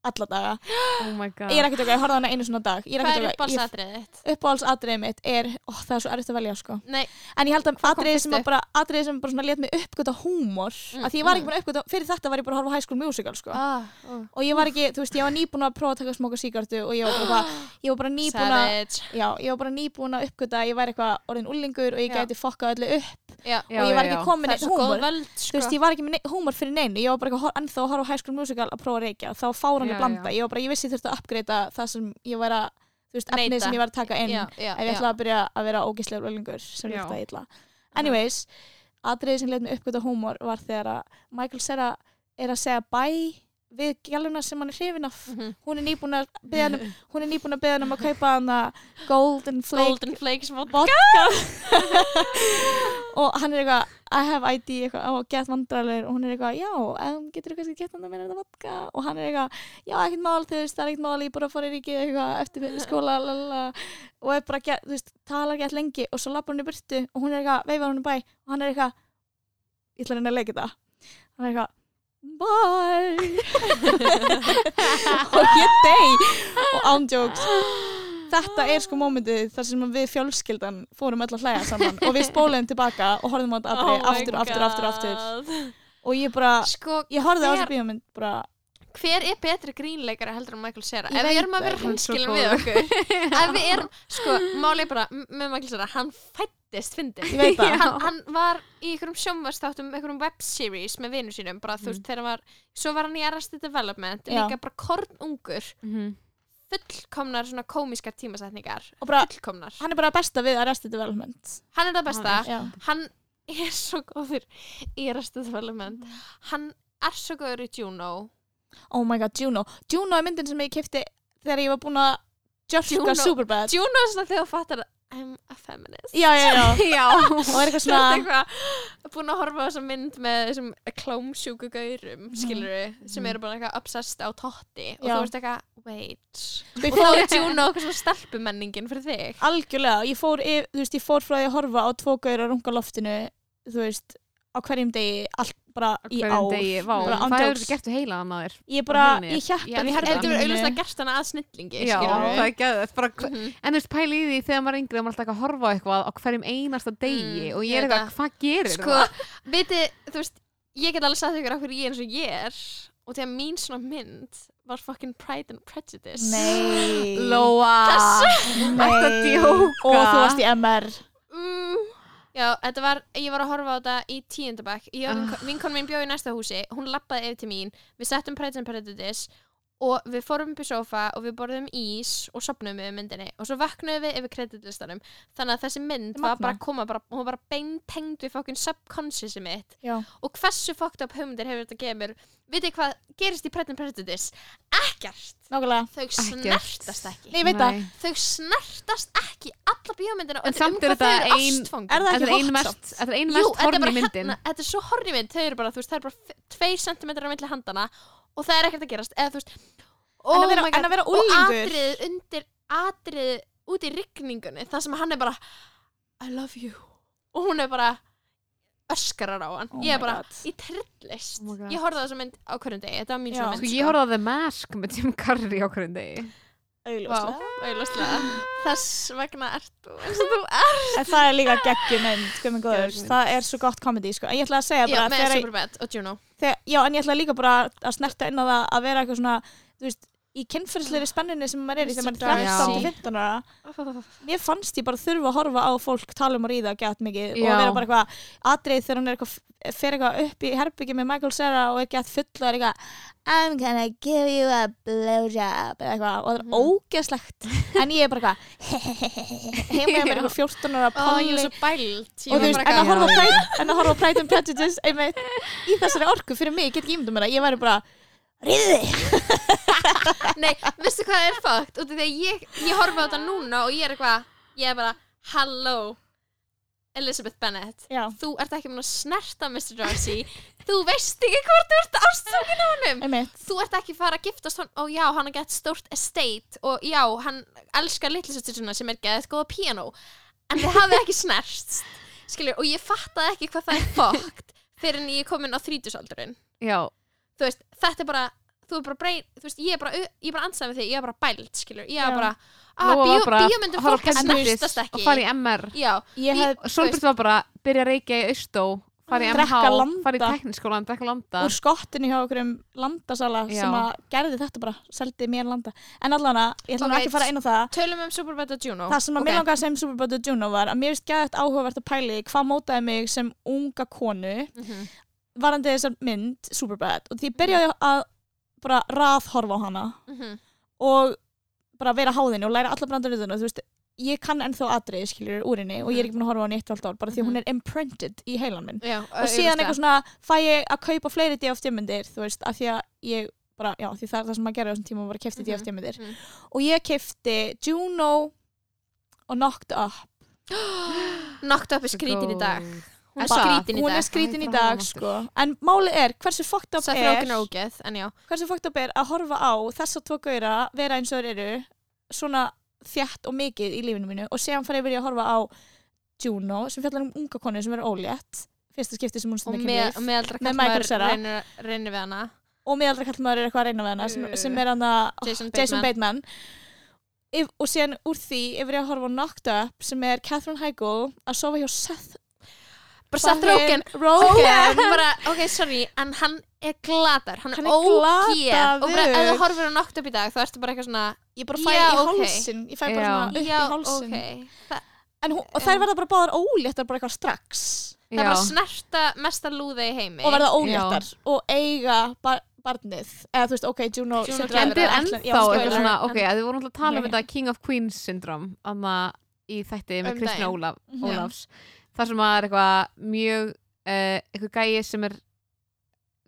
alla daga, Oh ég er ekki að ég horfði hana einu svona dag Hvað er að uppáhaldsatriðið þitt? uppáhaldsatriðið mitt er, ó, það er svo erfitt að velja sko en ég held að atriðið sem, bara, atriðið sem bara let mig uppgöta húmor Mm, að því ég var mm. ekki búin að uppgöta, fyrir þetta var ég bara að horfa High School Musical sko. ah, oh. og ég var ekki, þú veist, ég var nýbúin að prófa að taka smóka síkartu og ég var bara, ég var bara nýbúin að já, ég var bara nýbúin að uppgöta ég væri eitthvað orðin ullingur og ég gæti fokkað öllu upp Já, Já, og ég var ekki komin góð húmor þú sko. veist, ég var ekki með húmor fyrir neinu. Ég var bara eitthvað ennþá að horfa á High School Musical að prófa að reykja. Þá fáranlega Já, blanda, já. ég var bara, ég vissi ég þurfti að uppgreita það sem ég væri að, þú veist, efnið sem ég var að taka inn. Já, já, ef ég ætlaði að byrja að vera ógíslegur öllingur sem Já. líktaði illa. Anyways, atriðið sem let mig uppgöta húmor var þegar að Michael Cera er að segja bye við gæluna sem hann er hrifin af. Mhm. hún er nýbúin að beða hann um- hún er nýbúin að beða hann um að kaupa hann að Golden Flake Golden Flakes vodka. Og hann er eitthvað I have ID eitthvað og gett vandræðilegur og hún er eitthvað já, um, getur þú kannski gett hann að mér þetta vodka. Og hann er eitthvað, já ekkert mál þú veist, það er ekkert mál, ég bara að fara í ríkið eitthvað eftir skóla lalala. og er bara, get, þú veist, talar gett lengi og svo lappar hún í burtu og hún er eitthvað veifar hún í bæ og hann er eitthvað ég ætla að reyna að leika þetta. Hann er eitthvað bye. Og ég dey og ándjóks þetta er sko mómentið þar sem við fjölskyldan fórum öll að hlæja saman og við spóluðum tilbaka og horfðum á þetta Oh aftur, aftur, aftur, aftur. Og ég bara, Sko, ég horfði á þessu bíómynd bara, hver er betri grínleikari heldur en Michael Cera? Ef við erum að vera er hreinskilin við okkur. Ef við erum, sko, máli bara með Michael Cera, hann fættist fyndin ég veit það. Hann, hann var í einhverjum sjónvastáttum einhverjum webseries með vinnu sínum bara þú veist, þegar hann var, svo var hann í Arrested Development Já. líka bara kornungur Mhm. fullkomnar svona komískar tímasetningar og bara, fullkomnar, hann er bara besta við Arrested Development. Hann er það besta. Hann já, hann er svo góður í Arrested Development. Hann er svo góður í Juno. Oh my god, Juno. Juno er myndin sem ég kefti þegar ég var búin að Juno. Superbad. Juno er svona þegar þú fattar I'm a feminist. Já, já, já, Já og er eitthvað svona eitthvað búin að horfa á þessa mynd með þessum klómsjúku gaurum skilur sem eru bara eitthvað obsessed á totti og Já. þú veist eitthvað, wait. Ég og þá er Juno eitthvað svona stelpumenningin fyrir þig. Algjörlega, ég fór, yf, veist, ég fór frá því að horfa á tvo gauður að runga loftinu þú veist, á hverjum degi allt bara í ár. degi, vá, bara það hefur gert við heilaðan á þér ég bara, Á ég hjapp Ég herberginu verður mínu. auðvitað gerst hana að snillingi Já, það er gæðið bara, Mhm. En þú veist, pæli í því þegar maður er yngri og maður er alltaf að horfa á eitthvað á hverjum einasta degi Mm, og ég er eitthvað, hvað gerir Sko, það? viti, þú veist ég get alveg sagt ykkur af hverju ég er eins og ég er og að mín svona mynd var fucking Pride and Prejudice. Nei. Lóa. Nei. Að og þú varst í MR mm, Já, þetta var, ég var að horfa á þetta í tíundabæk Ah. vinkon, vinkon mín bjóð í næsta húsi. Hún lappaði yfir til mín. Við settum Pride and Prejudice og við fórum upp í sofa og við borðum ís og sopnum við myndinni. Og svo vaknaðum við yfir kreditlistanum. Þannig að þessi mynd Þetta var bara að koma bara, hún var bara beintengd við fokkin subconsciousi mitt. Já, og hversu fucked up hugmyndir hefur þetta gefið mér? Vitið hvað gerist í and Prejudice? Ekkert, nákvæmlega. Þau snertast ekki. Nei, ég veit það. Nei. þau snertast ekki alla bíómyndina. En og samt um er hvað þau þetta eru ein- ástfangin Er það Þetta ekki er einu hot mest, samt? þetta er einu Jú, mest þetta er horni bara myndin? hérna, þetta er svo horni mynd. Þau eru bara, þú veist, það er bara 2 cm á milli handana og það er ekkert að gerast eða veist, oh en, að vera, en að vera og úlingur atrið undir atrið út í rigningunni það sem hann er bara I love you og hún er bara öskarar á hann Oh ég er bara, God. ég trillist Oh ég horfði á þessa mynd á hverjum degi þetta var mín Já. svo mynd Sko, ég horfði á The Mask með Jim Carrey á hverjum degi. Auðvitað þess vegna ert þú eins og þú ert En það er líka. Geggjuð mynd. Það er svo gott komedi, sko. En ég ætla að segja já, bara, með þegar, Superbad og Juno þegar, já, en ég ætla líka bara að snerta inn á það að vera eitthvað svona, þú veist, í kynferðsleiri spennunni sem maður er í þegar maður er Já. 13 til 15 ára. Mér fannst ég bara þurfa að horfa á fólk tala um að ríða gett mikið og vera bara eitthvað atrið þegar hann er eitthvað, fer eitthvað upp í herbyggi með Michael Cera og er gett full og er eitthvað I'm gonna give you a blowjob eitthvað og það er Mhm. ógeðslegt. En ég er bara eitthvað heima hjá mér eitthvað 14 ára ég pæli svo bælt. Og þú veist, en að horfa Pride, and Prejudice í þessari orku fyrir mig, ég get ekki ímyndum mér að ég væri bara riði Nei, veistu hvað er fakt? Því að ég, ég horfi á þetta núna og ég er eitthvað, ég er bara, hello, Elizabeth Bennet. Já, Þú ert ekki mun að snerta Mr. Darcy. Þú veist ekki hvort þú ert ástökin á honum. einmitt Þú ert ekki fara að giftast hann og já, hann har gett stórt estate og já, hann elskar litlisöstur svona sem er gett góða piano. En þið hafið ekki snerst. Skilur, og ég fattaði ekki hvað það er fakt fyrir en ég er komin á þrítusaldurinn. Já, þú veist, þetta er bara þú er bara breyn, þú veist, ég er bara ég er bara ansæð með því, ég er bara bælt, skilur ég er Já. bara, að bíómyndum að fólk að Prentice snertast og ekki fara í MR. Solbjörn var bara að byrja að reykja í Austó, fara í MH, fara í tekniskólan, drekka landa. úr skottinu hjá okkur um landasala Já. sem að gerði þetta bara, seldi mér landa en allan ég ætla nú Ok, ekki að fara inn á það tölum um Superbad og Juno það sem að Ok. mér langaði að segja um Superbad og Juno var að mér finnst gæðið áhugavert að pæli hvað mótaði mig sem unga konu Mhm. Varandi þessar mynd Superbad og því ég byrjaði að bara raðhorfa á hana Mhm. og bara vera háðinni og læra alla brandaröðuna þú veist, ég kann ennþá atriði skiljur úr henni og ég er ekki búin að horfa á henni eitt og allt ár bara því hún er imprinted í heilan minn. Já, og síðan eitthvað svona fæ ég að kaupa fleiri DFT-myndir þú veist, af því að ég bara, já, því það er það sem maður gerði á þessum tíma var að kefti Mhm, DFT-myndir mhm. og ég kefti Juno og Knocked Up. Knocked Up er skrítin í dag hún er skrítin í hún er dag. skrítin í dag sko. en málið er, hversu fucked up Seth er ógeð, en já. hversu fucked up er að horfa á þessa tvo gauðra vera eins og þeir eru svona þjætt og mikið í lífinu mínu og séðan fara yfir í að horfa á Juno sem fjallar um unga konu sem er ólétt. Fyrsta skipti sem hún og stundir með, kynlíf. meðaldra Með Michael kallmaður Cera. reynir, reynir við hana. Og meðaldra kallmaður er eitthvað að reyna við hana sem, Uh, sem er hann að Jason Jason Bateman. Bateman. If, og síðan úr því yfir ég að horfa á Knocked Up sem er Catherine Heigl að sofa hjá Seth bara Rogen bara, ok, sorry, en hann er glatar hann, Hann er ógeð. Og bara, ef þú horfir á Up í dag þá ertu bara eitthvað svona ég bara fæ Já, í hálsin ég fæ bara Já. svona upp já, í hálsin ok. Þa, en hún, og þær verða bara báðar óléttar bara eitthvað strax. Það er bara snerta mesta lúða í heimi. Og verða óléttar og eiga bar, barnið. Eða þú veist, ok, Juno, En þetta er ennþá eitthvað svona, ok, þið vorum alltaf að tala um þetta King of Queens syndrom anna í þætti með Um Kristján Mhm. Ólafs þar sem að er eitthvað mjög uh, eitthvað gæi sem er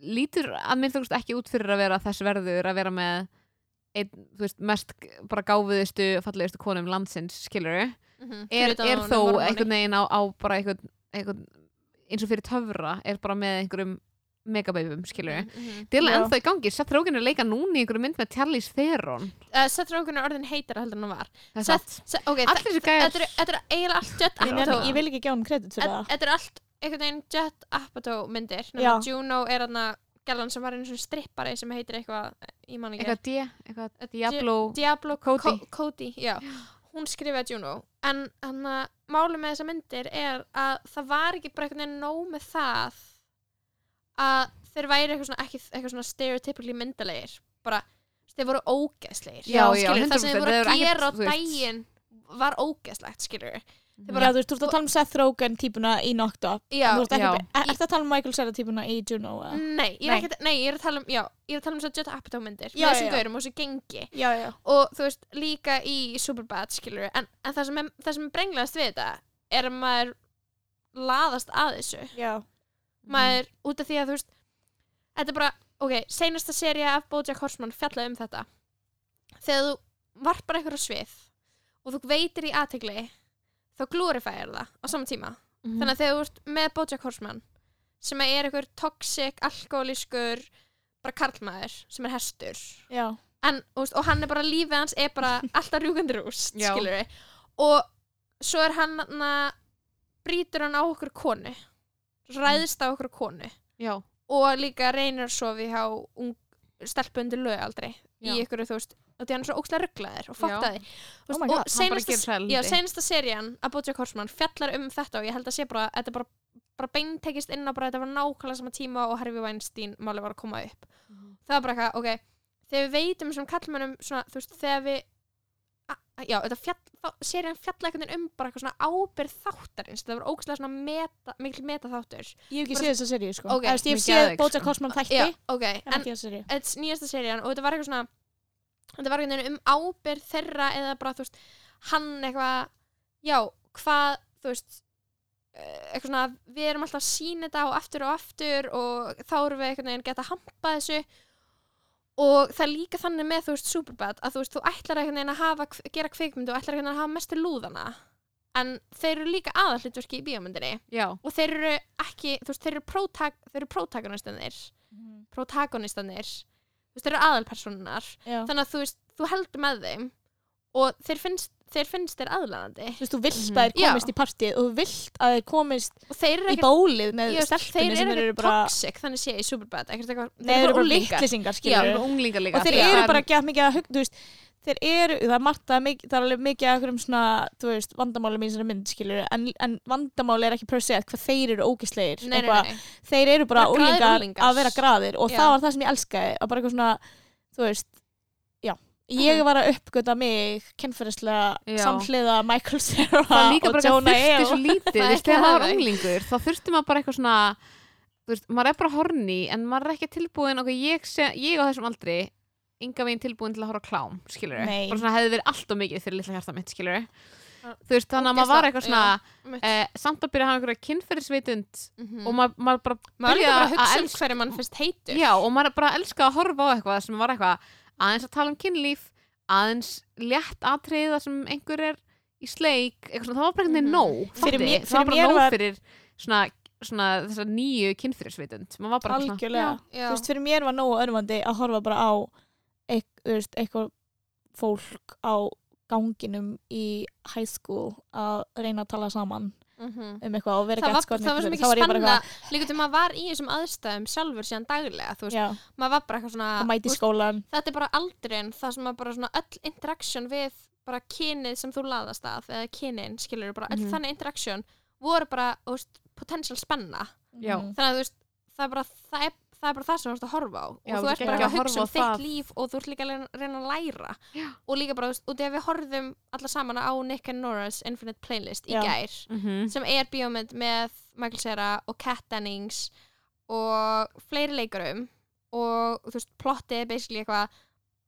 lítur að mér þókst ekki út fyrir að vera þess verður að vera með einn, þú veist, mest bara gáfiðustu fallegustu konum landsins, skilur er, Fyrir utan er hún þó einhvern veginn á, á bara einhvern, einhvern eins og fyrir töfra er bara með einhverjum megabaubum, skilur Mhm, mhm. Til Já. ennþá í gangi, Seth Rogen er að leika núna í einhverju mynd með Charlize Theron. Uh, Seth Rogen er orðin heitara heldur en hann var. Seth, ok, þetta er, eiginlega allt Judd ég, Apatow. ég vil ekki gefa hann kredit fyrir það. Þetta er allt einhvern veginn Judd Apatow myndir. Juno er hann gælan sem var einu svona strippari sem heitir eitthvað ég man ekki. Eitthvað D, eitthvað Eh, Diablo Diablo Cody. Cody, Cody já. hún skrifaði Juno. En hann að máli með þessa myndir er að það var ekki bara einhvern veginn nóg með það að þeir væri eitthvað svona, ekki, eitthvað svona stereotypically myndalegir bara þeir voru ógeðslegir Já, já, skilur, það sem 100%, þeir voru þeir að eru ekkert, gera á þú veist. daginn var ógeðslegt skilur Mhm. já, þú veist, þú ert að tala um Seth Rogen típuna í Knocked Up já, þú ert ekki, Já. er, ert að tala um Michael Cera típuna í Juno eða? nei, ég er Nei. ekki nei, ég er að tala um, já, ég er að tala um að Judd Apatow myndir Já, með þessum já, já. gaurum og þessu gengi já, já, og þú veist, líka í Superbad skilur, en, en það sem er, það sem er brenglaðast við þetta er að maður laðast að þessu já maður, út af því að þú veist þetta er bara, ok, seinasta seria af Bojack Horseman fjallaði um þetta. Þegar þú varpar eitthvað svið og þú veitir í aðtegli þá glorifæðir það á sama tíma. Mhm. þannig að þegar þú ert með Bojack Horseman sem er eitthvað toxic, alkoholískur bara karlmaður sem er hestur. En, veist, og hann er bara lífið hans er bara alltaf rjúkandi rúst Já. skilur við og svo er hann na, brýtur hann á okkur konu ræðist á okkur konu já, og líka reynir að sofi hjá ung, stelpu undir lög aldrei Já. í ykkur þú veist og því hann er svo ókslega rugglaðir og foktaði Oh og God, gerir það já, lítið. seinasta serían að Bojack Horseman fjallar um þetta og ég held að sé bara þetta er bara, bara beintekist inn á bara þetta var nákvæmlega sama tíma og Harvey Weinstein máli var að koma upp. Það var bara eitthvað, ok þegar við veitum sem kallmennum svona, þú veist, þegar við já, þetta fjall, serían fjalla veginn um bara eitthvað svona ábyrð þáttarins. Það var ógæslega svona meta, mikil meta þáttur Ég hef ekki séð þessa seríu sko. Ok, Eða, þú veist, Ég hef séð Bojack sko. Horseman þætti. Já, ok, En þetta er nýjasta serían og þetta var eitthvað svona þetta var veginn um ábyrð þeirra eða bara, þú veist, hann eitthvað já, hvað, þú veist eh, eitthvað svona, við erum alltaf að sína þetta og aftur og aftur og þá erum við einhvern veginn geta að hampa þessu og það er líka þannig með, þú veist, Superbad að þú veist, þú ætlar að hafa, gera kvikmyndu og ætlar að hafa mestu lúðana en þeir eru líka aðallutverki í bíómyndinni. Já, og þeir eru ekki, þú veist, þeir eru, protag, þeir eru protagonistanir protagonistanir þú veist, þeir eru aðalpersonunar þannig að þú veist, þú heldur með þeim. Og þeir finnst þeir, finnst þeir aðlaðandi Þú veist, þú vilt Mhm. að þeir Já. komist í partíð og þú vilt að þeir komist þeir í bólið með ég stelpunni sem eru bara toxic þannig sé í Superbad þeir eru bara litlisingar já, og þeir Já. eru bara gett mikið að hugna, þeir eru, það er margt að það er alveg mikið að einhverjum svona, þú veist, vandamáli mín sem mynd, skilur, en, en vandamáli er ekki se að hvað þeir eru nei. þeir eru bara, úlingar að vera graðir og Já. það var það sem ég elskaði, að bara eitthvað svona, þú veist, já, ég var að uppgöta mig kynferðislega Já. samhliða Michael Cera það er líka og bara Jonah eitthvað þurfti svo lítið Það maður var það, unglingur þá þurfti maður bara eitthvað svona veist, maður er bara horny en maður er ekki tilbúin ok, ég, ég á þessum aldri ynga veginn tilbúin til að horfa klám skilur Nei. bara svona hefði verið allt og mikið fyrir litla hjarta mitt skilur Já. þú veist, þannig að maður var eitthvað svona eh, samt að byrja að hafa einhverja kynferðisvitund Mhm. og maður, maður bara maður byrja bara að hugsa um hverju mann finnst heitur Já, og maður bara elska að horfa á eitthvað sem var eitthvað aðeins að tala um kynlíf aðeins létt atriða sem einhver er í sleik eitthvað svona, það var bara einhvern veginn Mhm. nóg Fyrir mér- það var bara nóg var- fyrir svona, svona þessar nýju kynfyrirsvitund algjörlega. þú veist, fyrir mér var nógu örfandi að horfa bara á eitthvað fólk á ganginum í high school að reyna að tala saman Mhm. um eitthvað og vera það gett var, sko það var svo mikið spenna líka til maður var í þessum aðstæðum sjálfur síðan daglega þú veist, já, maður var bara eitthvað svona að mæti í skólan þetta er bara aldurinn það sem að bara svona öll interaction við bara kynið sem þú laðast að eða kynin, skilur bara, öll Mhm. þannig interaction voru bara, þú veist, potential spenna Já. Þannig að þú veist, það er bara það er, það er bara það sem þú ert að horfa á. Já, og þú ert bara að að hugsa um þitt líf og þú ert líka að reyna- að læra. Já. og líka bara, og þegar við horfum alla saman á Nick and Nora's Infinite Playlist í gær Mhm. sem er bíómynd með Michael Cera og Kat Dennings og fleiri leikarum og þú veist, plottið er basically eitthvað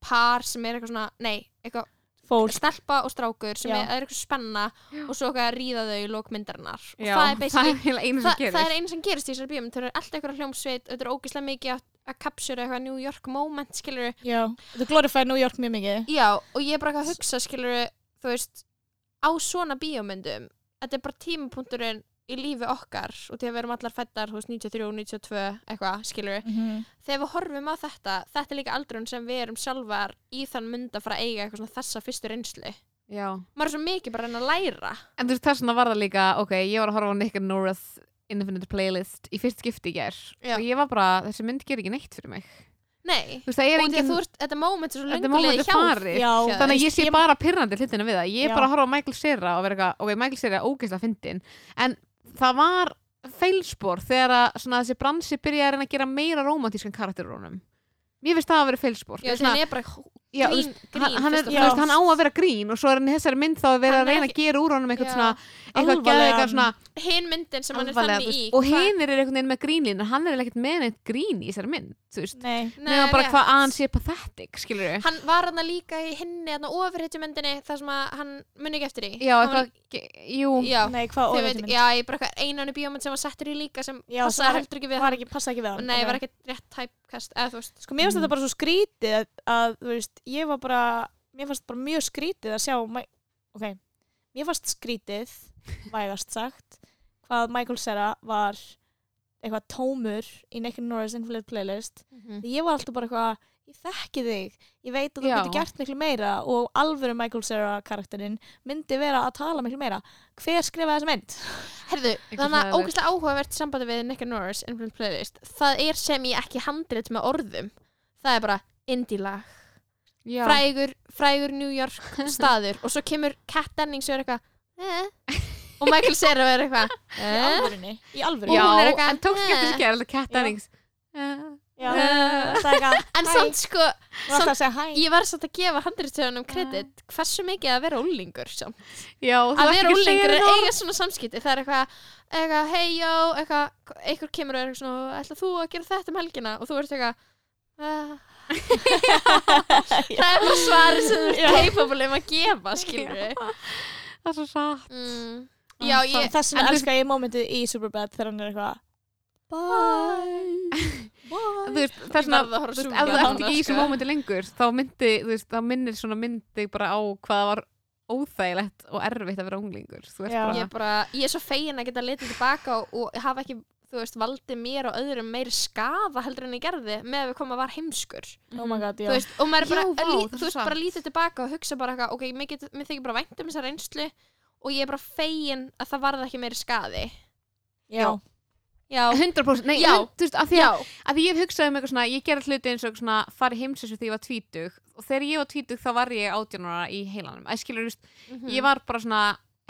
par sem er eitthvað svona, nei, eitthvað fólk stelpa og strákur sem Já. er, er eitthvað spenna Já. og svo eitthvað að ríða þau í lók myndarinnar og það er basically það, það er einu sem gerist í þessari bíómynd þau eru alltaf eitthvað hljómsveit, þetta er ógeðslega mikið að, að kapsjura eitthvað New York moment skilur já, þetta glorify New York mjög mikið já, og ég er bara eitthvað að hugsa skilur þú veist, á svona bíómyndum þetta er bara tímapunkturinn í lífi okkar og að við erum allar fættar veist, 93, 92, eitthvað, skilur Mhm. þegar við horfum á þetta, þetta er líka aldrun sem við erum sjálfar í þann mynd að fara að eiga eitthvað svona þessa fyrstu reynslu. Já. maður er svo mikið bara að læra. En þú veist þess vegna var það líka ok, ég var að horfa á Nick and Nora's Infinite Playlist í fyrst skipti í ger Já. og ég var bara, þessi mynd ger ekki neitt fyrir mig. Nei, þú veist, það er og því engin að þú ert, þetta moment er svo þetta löngu moment liðið er hjá. farið. Já, þannig að ég sé bara pyrrandi hlutina við það. Ég er bara að horfa á Michael Cera og vera eitthvað, ok, Michael Cera er ógeðslega fyndin en það var feilspor þegar að svona, þessi bransi byrjaði að reyna að gera meira romantískan karakter úr honum. Mér finnst það að vera feilspor. Já, Svona- þannig er bara já, grín, grín hann, er, veist, hann á að vera grín og svo er hann í þessari mynd þá að vera að reyna að gera úr honum eitthvað svona eitthvað geða eitthvað svona hin myndin sem hann er þannig í og hinn er einhvern veginn með grínlín en hann er ekkert með neitt grín í þessari mynd þú veist, nema bara hvað að hann sé pathetic skilur hann var hann líka í hinni hann ofurhetjumyndinni þar sem að hann muni ekki eftir í já, eitthvað, jú. Já, nei, hvað veit, já, ég bara eitthvað einan í bíómynd sem var settur í líka sem það heldur ekki við var hann. ekki, passa ekki við hann nei, var ekki rétt typecast eða þú veist. Sko, mér finnst þetta bara svo skrítið að, að, þú veist, ég var bara mér fannst bara mjög skrítið að sjá ok, mér fannst skrítið vægast sagt hvað Michael Cera var eitthvað tómur í Nick and Nora's Infinite Playlist. Mhm. því ég var alltaf bara eitthvað ég þekki þig, ég veit að þú getur gert miklu meira og alvöru Michael Cera karakterinn myndi vera að tala miklu meira. Hver skrifaði þessa mynd? Herðu, þannig að ógæslega áhugavert sambandi við Nick Norris Infinite Playlist, það er sem ég ekki handrit með orðum, það er bara indie lag, Já. frægur frægur New York staður og svo kemur Kat Dennings og er eitthvað eh? og Michael Cera er eitthvað Í eh? alvörunni? Í alvörunni? Já, hún er eitthvað, en tókst ekki eh. gera Cat Já. Dennings eitthvað en samt sko, hæ ég var samt að gefa handritstöðunum kredit hversu mikið að vera úlingur samt. Já, að vera úlingur er eiga svona samskipti það er eitthvað, eitthvað hei já eitthvað, einhver kemur og er eitthvað svona ætla þú að gera þetta um helgina og þú ert eitthvað það er bara svarið sem þú Já. ert capable um að gefa skilur við Það er svo satt. Mm. já ég Þess vegna þú- elska ég momentið í Superbad þegar hann er eitthvað Bye. Bye. Er veist, Superbad ef þú ert í þessu sko. mómenti lengur þá myndi, veist, þá minnir svona myndi bara á hvað það var óþægilegt og erfitt að vera unglingur. Bara, ég, er bara, ég er svo fegin að geta litið tilbaka og, og hafa ekki þú veist, valdið mér og öðrum meiri skafa heldur en ég gerði með að við komum að var heimskur. Oh my god, Þú já. veist, og maður er bara, Já, vá, lí, það er þú veist, bara lítið tilbaka og hugsa bara eitthvað, ok, mér, get, mér þykir bara vænt um þessa reynslu og ég er bara fegin að það varði ekki meiri skaði. Já, já, 100% nei, Já. hund- þú veist, af því já, að, að því ég hef hugsað um eitthvað svona, ég gerði hluti eins og eitthvað svona fari heimsessu þegar ég var tvítug og þegar ég var tvítug þá var ég átjónara í heilanum. Æskilur, þú veist, Mhm. ég var bara svona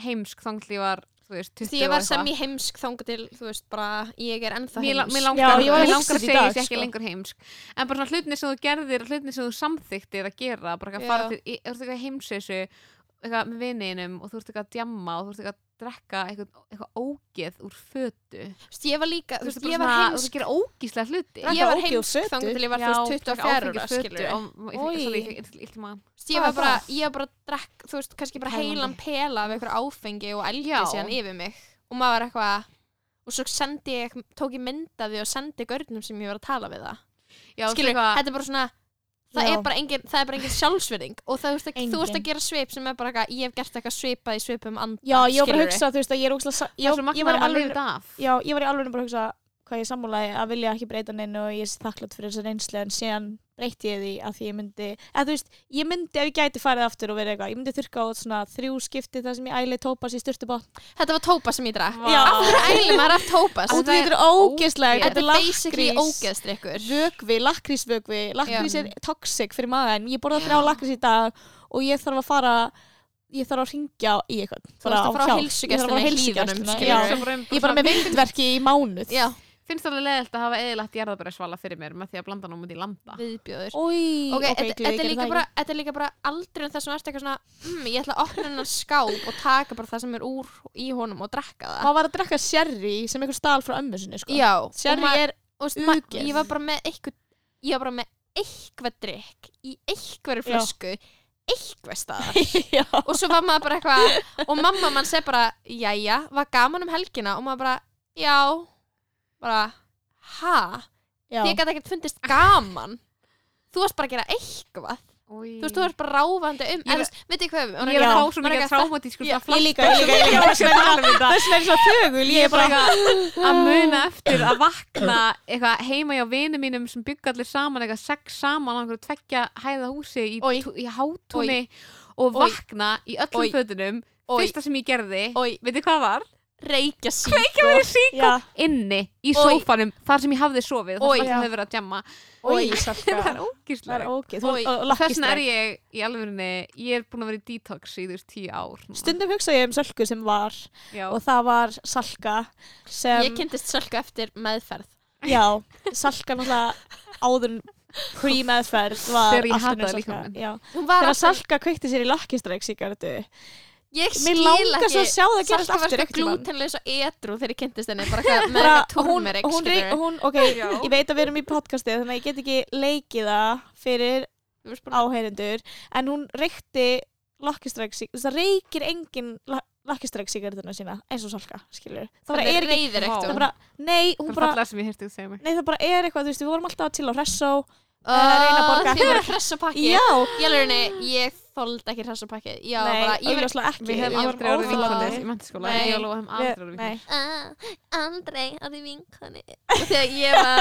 heimsk þannig til ég var, þú veist, 20 því ég var og sem eitthvað. í heimsk þangað til, þú veist, bara ég er ennþá heimsk mér Já, langar, að að segja dag, ég sé ekki sko. lengur heimsk en bara svona hlutinni sem þú gerðir hlutinni sem þú samþyktir að gera bara eitthvað Já. fara til, þú ert eitthvað heimsessu eitthvað með viniðinum og þú ert eitthvað að djamma og þú ert eitthvað að drekka eitthvað, eitthvað ógeð úr fötu Þú veist, ég var líka, þú veist, veist, ég var svona, þú heimsk að gera ógíslega hluti ég var heimsk þangað til ég var, veist, 24 drekka ára, áfengi fötu skilur ég- ég- ég var er bara, ég var bara að drekk, þú veist, kannski bara heilan pela af einhver áfengi og elgi Já. síðan yfir mig og maður var eitthvað og svo sendi ég, tók ég mynd af því og sendi görnum sem ég var að tala við það Já, skilur, þetta er bara svona það Já. er bara engin, það er bara engin sjálfsverðing og það, þú, veist, ekki, þú ert Engin. að gera svip sem er bara eitthvað, ég hef gert eitthvað svipað í svipum anda Já, ég var bara að hugsa, þú veist, að ég er úkslega það er svo var að maður lifið af Já, ég var í alveg bara að hugsa hvað ég sammúlaði að vilja ekki breyta neinu og ég er þakklátt fyrir þessa reynslu en síðan breytti ég því að því ég myndi eða þú veist, ég myndi ef ég gæti farið aftur og verið eitthvað, ég myndi þurrka á svona þrjú skipti þar sem ég æli tópas í styrtubá þetta var tópa sem ég drakk. Vá. Já. æli maður af tópa Út af það því er þetta er ógeðslega ógeð. þetta er ógeðstrykkur vögvi, lakrísvögvi lakrís er toxic fyrir maðan ég borða þrjá lakrís í dag og ég þarf að fara ég þarf að ringja í eitthvað. Þú að fara á þarf að fara á í Hlíðunum, heilsugæsluna, skilurðu. já. Svo bara um- ég er bara með vindverki í mánuð finnst alveg leðilt að hafa eðilagt jarðabærisvala fyrir mér með því að blanda námið í landa viðbjóður. Ói, ok, þetta er líka það bara þetta er líka bara aldrei um þess að eitthvað svona mm, ég ætla að opna hennar skáp og taka bara það sem er úr í honum og drekka það. Maður var að drekka sherry sem einhver stál frá ömmu sinni sko. já, maður- er ugeð. ég var bara með eitthvað ég var bara með eitthvað drikk í eitthvað Já. flösku eitthvað staðar. Já, og svo var maður bara eitthvað og mamma mann segi bara, jæja, var gaman um helgina? Og maður bara, já bara, ha? Já. því að ekkert fundist gaman. Þú varst bara að gera eitthvað. Új. þú veist, þú varst bara ráfandi um Ég veit ég hvað við ég er að fá svo mikið svona ég líka, ég líka, ég líka. þess vegna þess vegna er svo þögul ég er bara að muna eftir að vakna eitthvað heima hjá vinum mínum sem byggja allir saman eitthvað sex saman á einhverju tveggja hæða húsi í, hátúni og vakna í öllum fötunum. Fyrsta sem ég gerði Oj. veitir hvað var? Reykja sík já, inni í sófanum þar sem ég hafði sofið þar sem ég hefði verið að djamma. Það er það er ógíslega þess vegna er ég í alvegurinn ég er búin að vera í detox í þú veist tíu ár núna. stundum hugsa ég um sölku sem var Já. og það var salka sem, ég kynntist sölku eftir meðferð. Já, salka náttúrulega áður pre-meðferð var Þegar ég hataði hún var þegar salka kveikti sér í lakkistræk sigaretu ég mér skil langar svo ekki að sjá það gerast Salka var aftur sko glútenlaus og edru þegar ég kynntist henni? Bara eitthvað með bara, eitthvað hún, hún, ok, Já. ég veit að við erum í podcasti þannig að ég get ekki leikið það fyrir áheyrendur. En hún reykti lakkistræk það reykir engin lakkistræk sigaretuna sína eins og salka skilur það bara er ekki það hún? bara, nei, hún bara að það bara er eitthvað, þú veist, við vorum alltaf til á Hressó Uh, þoldi ekki hressapakki Já, Nei, bara, ég verið augljóslega ekki. Við hefum aldrei orðið vinkonir í mentaskóla Nei. Ég og Lóa hefum aldrei Við- orðið Nei, vinkonir Aldrei að þið vinkoni Þegar ég var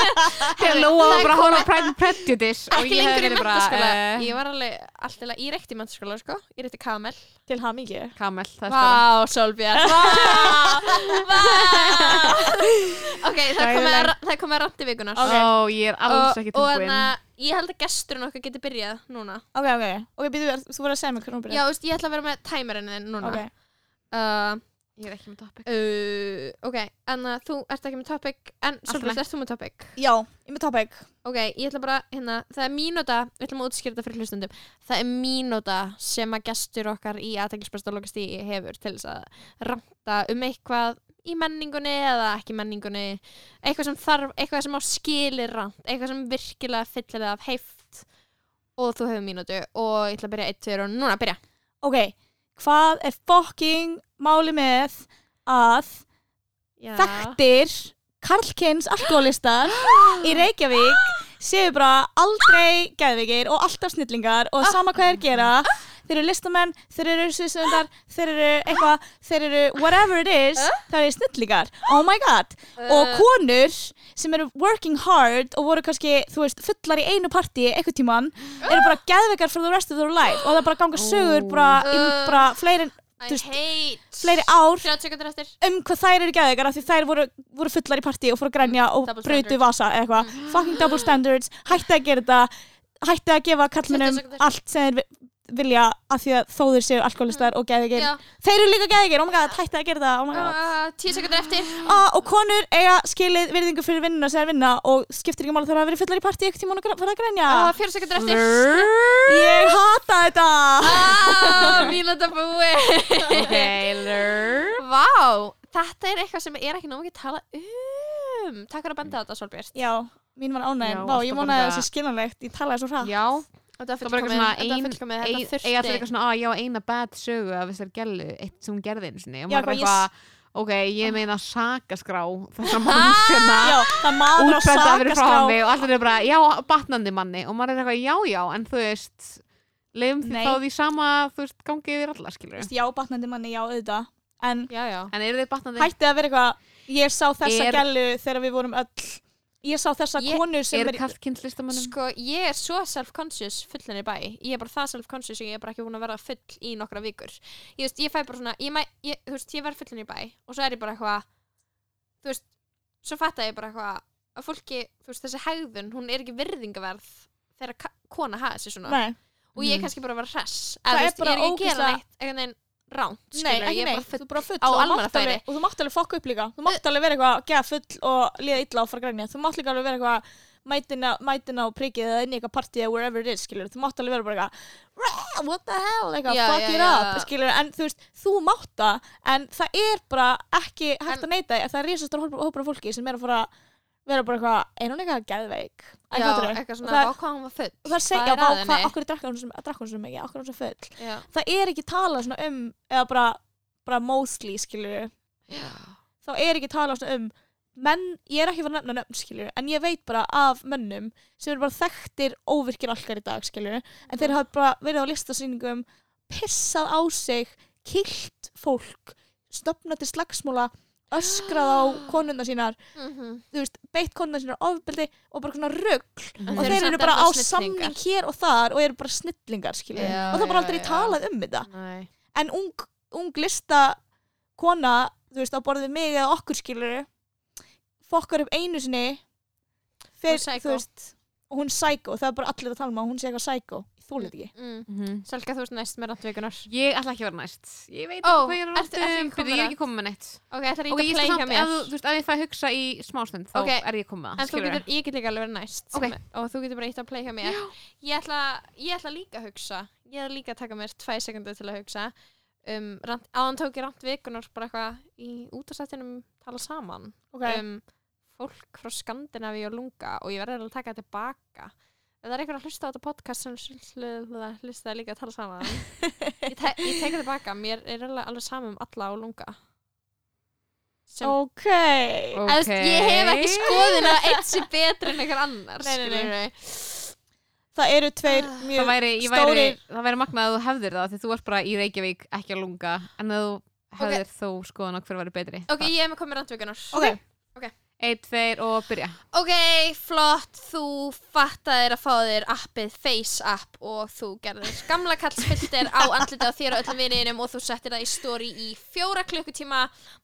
Þegar Lóa var bara að horfa á Pride and Prejudice og Ekki ég lengur hefði í verið bara mentaskóla eh, Ég var alveg alltaf í mentaskóla, sko. Ég kamel. Til hamingju. Kamel, það er spara Vá, Solbjörn Vá, vá. Ok, það komið að- randi vikunar. Ó, ég er alls ekki og tilbúin. þannig að ég held að gesturinn okkar geti byrjað núna Ok, ok. Ok, býðu, þú voru að segja mig hvernig hún Já, byrja. þú veist, ég ætla að vera með tæmarinn þinn núna Ok. uh, Ég er ekki með topic uh, Ok, en uh, þú ert ekki með topic En leið. ert þú með topic? Já, ég er með topic. Ok, ég ætla bara, hérna, það er mínúta Við ætlum að útskýra þetta fyrir hlustundum Það er mínúta sem að gestur okkar í aðtækilsbesta lokastíi hefur til þess að ranta um eitthvað í menningunni eða ekki menningunni. Eitthvað sem þarf, eitthvað sem á skilir rant eitthvað sem virkilega fyllir það af heift. Og þú hefur mínútu og ég ætla að byrja 1, 2 og núna byrja. Ok, hvað er fucking máli með að Já. þekktir Karlkins alkoholistar í Reykjavík séu bara aldrei geðveikir og alltaf snillingar og sama hvað þeir gera þeir eru listamenn, þeir eru sviðsöndar þeir eru eitthvað, þeir eru whatever it is, það eru snillingar. Oh my god, og Uh, konur sem eru working hard og voru kannski, þú veist, fullar í einu partí eitthvað tíman, eru bara geðveikar for the rest of their life og það bara ganga sögur bara, í Uh. bara fleiri, fleiri ár 30 sekundur eftir. um hvað þær eru geðveikar af því þær voru, voru fullar í partí og fóru að grænja og standards. vasa eða eitthvað. Fucking double standards, hætti að gera þetta. Hætti að gefa 20 kallmennum allt sem þeir vilja af því að þó þeir séu alkoholistar og geðveikir. Já, þeir eru líka geðveikir, oh my god, hætti að gera þetta oh my god. Uh, 10 sekundur eftir. Ah, og konur eiga skilið virðingu fyrir vinnuna sem þeir vinna og skiptir ekki máli þegar það verið fullar í partí eitthvað tíma og fara að grænja uh, 4 sekundur eftir. Ég hata þetta. Ah, mínúta búi. Ok, lur. Vá, þetta er eitthvað sem er ekki nóg ekki að tala um. Takk fyrir að benda þetta, Solbjörn já, mín var ánægin, Já, vá, ég það- þessi skiljanlegt. Ég talaði svo hrætt Já, Þetta það var eitthvað svona ein, Þetta ein, eiga allir eitthvað svona, að já, eina bad sögu af þessar gellu, eitt sem hún gerði sinni. Og maður er hvað ég eitthvað, ok, ég meina sakaskrá þessar mannsina maður að vera frá mig og allir er bara, já, batnandi manni. Og maður er eitthvað, já, já, en þú veist leifum því þá því sama þú veist, gangi yfir alla, skilur Veist, já, batnandi manni, já, auðvitað. En en hætti að vera eitthvað ég sá þessa Er- gælu þegar við vorum öll ég sá þessa Ég- konu sem er er? Sko, ég er svo self-conscious fullin í bæ. Ég er bara það self-conscious og ég er bara ekki búin að vera full í nokkra vikur. Ég veist, ég fæ bara svona Ég, ég, veist, ég verð fullin í bæ og svo er ég bara eitthvað Þú veist, svo fatta ég bara eitthvað að fólki, þú veist, þessi hegðun hún er ekki virðingaverð þegar kona hafa þessi svona. Nei, og ég er Mhm. kannski bara að vera hress. Það er bara ég ránt, nei, skilur, ekki ég er nei bara full þú bara full á og, almannafæri. og þú mátt alveg fokka upp líka. Þú mátt alveg vera eitthvað, geða full og líða illa og fara grænja þú mátt líka alveg vera eitthvað mætina, mætina á prikið eða inn í eitthvað partí eða wherever it is, skilur, þú mátt alveg vera bara eitthvað "Rah, what the hell, eitthvað, fuck it up, skilur en þú veist, þú mátt það, en það er bara ekki hægt að neita, því, það er risastur hópur hópur af fólki sem er að fara vera bara eitthvað, er hún eitthvað geðveik? Æ, Já, eitthvað svona, það- hvað hún var full. og það segja, Hvað hvað, okkur drakk hún svo mikið, okkur hún svo full? Já, það er ekki talað svona um eða bara, bara mostly skilur já, þá er ekki talað svona um menn, ég er ekki fara að nefna nöfn skilur en ég veit bara af mönnum sem eru bara þekktir óvirkir alkar í dag skilur en þeir hafa bara verið á listasýningum pissað á sig kilt fólk stopnað til slagsmúla öskrað á konuna sínar mhm þú veist, beitt konuna sínar ofbeldi og bara svona rugg Mhm. og Þeir eru bara á samning hér og þar og eru bara snillingar skilur Já, og það er bara já, aldrei já. talað um þetta Nei. en ung, ung lista kona, þú veist, á borðið mig eða okkur skilur fokkar upp einu sinni psycho. þú veist, og hún er psycho það er bara allir að tala um að hún sé eitthvað psycho ég þúlið ekki. Mm. Mhm. Selga þú ert næst með randvíkunar Ég ætla ekki að vera næst. Ég veit Ó, ekki hvað ég er að ráttum komin Ég er ekki komið með neitt. Ok, ætlar ég að hjá samt, mér? ef, þú veist, ef ég fæ að hugsa í smástund þá Ok. er ég komið En getur, ég get líka alveg verið næst. Ok. Og þú getur bara eitt að play hjá mér. Ég ætla, ég ætla líka að hugsa. Ég ætla líka að taka mér tvæ sekundu til að hugsa um, rand, Áðan tók ég randvíkunar bara eitthvað í útastættinum tala saman okay. um fólk frá Skandinavíu og Lunga og ég verði að taka tilbaka ef það er einhver að hlusta á þetta podcast sem hl- hlusta líka að tala saman. Ég, te ég teka tilbaka. Mér er alveg, alveg saman um alla og Lunga. Sem, ok. Eða, þú veist, ég hef ekki skoðin að eitt sé betri en einhver annar Nei, nei, nei. það eru tveir Ah. mjög það væri, ég væri, stórir það væri magnað að þú hefðir það því þú varst bara í Reykjavík ekki að lunga en að þú hefðir þó skoðan á hver væri betri. Ok, ég hef með komið randvíkunar Ok, Eitt, tveir og byrja. Ok, flott, þú fattaðir að fá þér appið Face app og þú gerðir gamla kallsfilter á andliti á þér og öllum viniðinum og þú settir það í story í fjóra klukkutíma,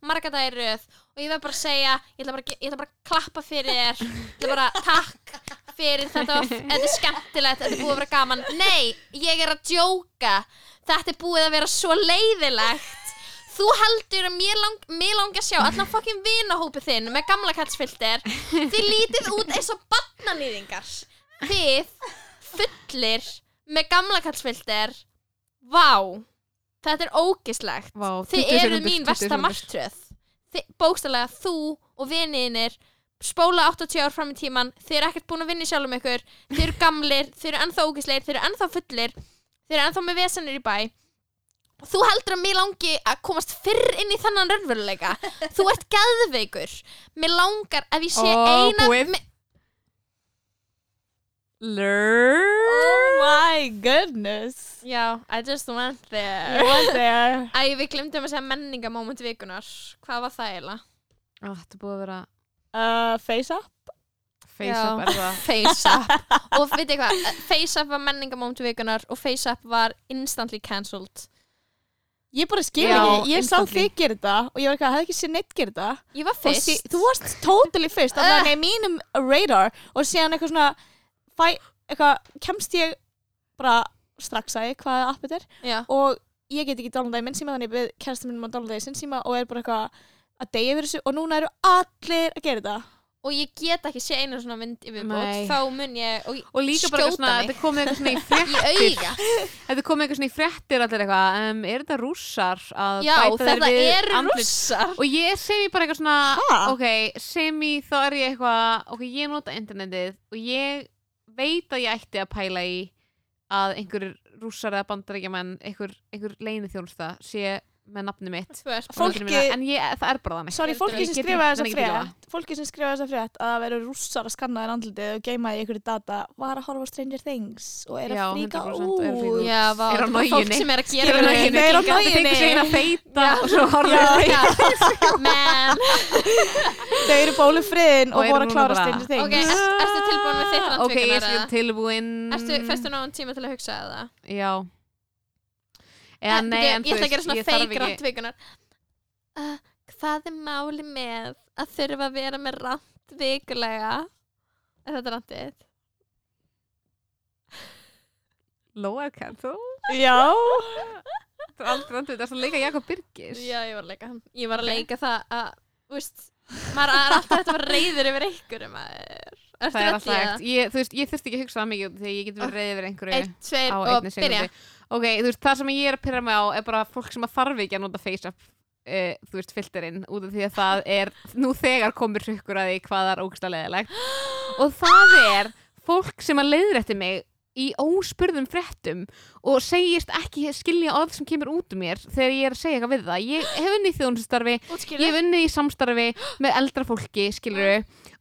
marga dagir röð. Og ég verð bara að segja, ég ætla bara, ég ætla bara að klappa fyrir þér, ég ætla bara takk fyrir þetta, þetta er skemmtilegt, þetta er búið að vera gaman. Nei, ég er að djóka, þetta er búið að vera svo leiðilegt. Þú heldur að mér, lang, langi að sjá allan fokkin vinahópi þinn með gamla kallsfilter. Þið lítið út eins og barnanýðingar Þið fullir með gamla kallsfilter. Vá Þetta er ógislegt Vá, Þið 20 eru mín 20 versta sekúndur. martröð. Bókstælega þú og viniðinir spóla 80 ár fram í tíman þið eru ekkert búin að vinna í sjálfum ykkur. Þið eru gamlir, þið eru ennþá ógisleir þið eru ennþá fullir, þið eru ennþá með vesenir í bæ þú heldur að mér langi að komast fyrr inn í þannan raunveruleika. Þú ert geðveikur. Mér langar ef ég sé Ó, eina búið. me- Learn. Oh my goodness. Já, I just went You there went there. Æ, við glemdum að segja menningamóment vikunar hvað var það eiginlega? Ó, Þetta búið að vera uh, Face up. Face-up er það. FaceApp og veit ég hvað, FaceApp var menningamóment vikunar og FaceApp var instantly cancelled Ég bara skil Já, ekki, ég sá instantly. þig gera þetta og ég var ekki að hefði ekki sér neitt gera þetta. Ég var Og fyrst. sí, Þú varst totally fyrst. Þannig að mínum radar. Og síðan eitthvað svona fæ, eitthvað, kemst ég bara strax að ég hvað appið er. Já, og ég get ekki downloadað í minn síma þannig við kæristum minnum að downloada í sinn síma og er bara eitthvað að deyja fyrir þessu. Og núna eru allir að gera þetta og ég get ekki sé einu svona mynd í viðbót þá mun ég og Og líka bara svona, þetta komið eitthvað svona í auga. Þetta komið eitthvað svona í fréttir allir eitthvað um, Er þetta rússar að já, bæta þetta við rússar. Og ég ég bara eitthvað svona Ha? Ok, sem ég þá er ég eitthvað Ok, ég nota internetið og ég veit að ég ætti að pæla í að einhver rússar eða bandarækjaman einhver, einhver leini þjónusta sé með nafni mitt. Fólki- en ég, það er bara þannig Sorry, fólki sem nenni ekki að frétt. Fólki sem skrifaði þessa frétt að það veru rússar að skanna þér andlitið og geima í einhverju data var að horfa Stranger Things og er að fríka 100% er að fríka. út. já, Er á er fólk sem er að gera það Þeir eru á að menn Þau eru bólu friðin Og voru að klára Stranger Things. Ok, ert, ertu tilbúin með þitt Ok, ég skal tilbúin. Festu náðan tíma til að hugsa það Já Eða nei, en ég ætla að gera svona ég feik randvíkunar uh, hvað er máli með að þurfa að vera með rand vikulega er þetta randið? Lóa Cancel Já, Það er aldrei andrið, það er að leika Jakob Birgis. Já, ég var að leika hann. Ég var að leika það að, þú veist, maður er alltaf að vera reyður yfir einhverjum maður. Ertu Það er alltaf hægt. Ég, Þú veist, ég þurfti ekki að hugsa það mikið út Þegar ég get verið reyðið yfir einhverju Eitt, tveir á og einni byrja. sekundu Ok, þú veist, það sem ég er að pyrra mig á er bara fólk sem að þarf ekki að nota FaceApp uh, þú veist, filterinn út af því að það er nú þegar komur hrykkur að því hvað það er ógsta leðilegt og það er fólk sem að leiðrætti mig í óspurðum fréttum og segist ekki skilja orð sem kemur út um mér þegar ég er að segja eitthvað við það. Ég hef unnið í þjónustarfi Útskýrðu. ég hef unnið í samstarfi með eldra fólki skiluru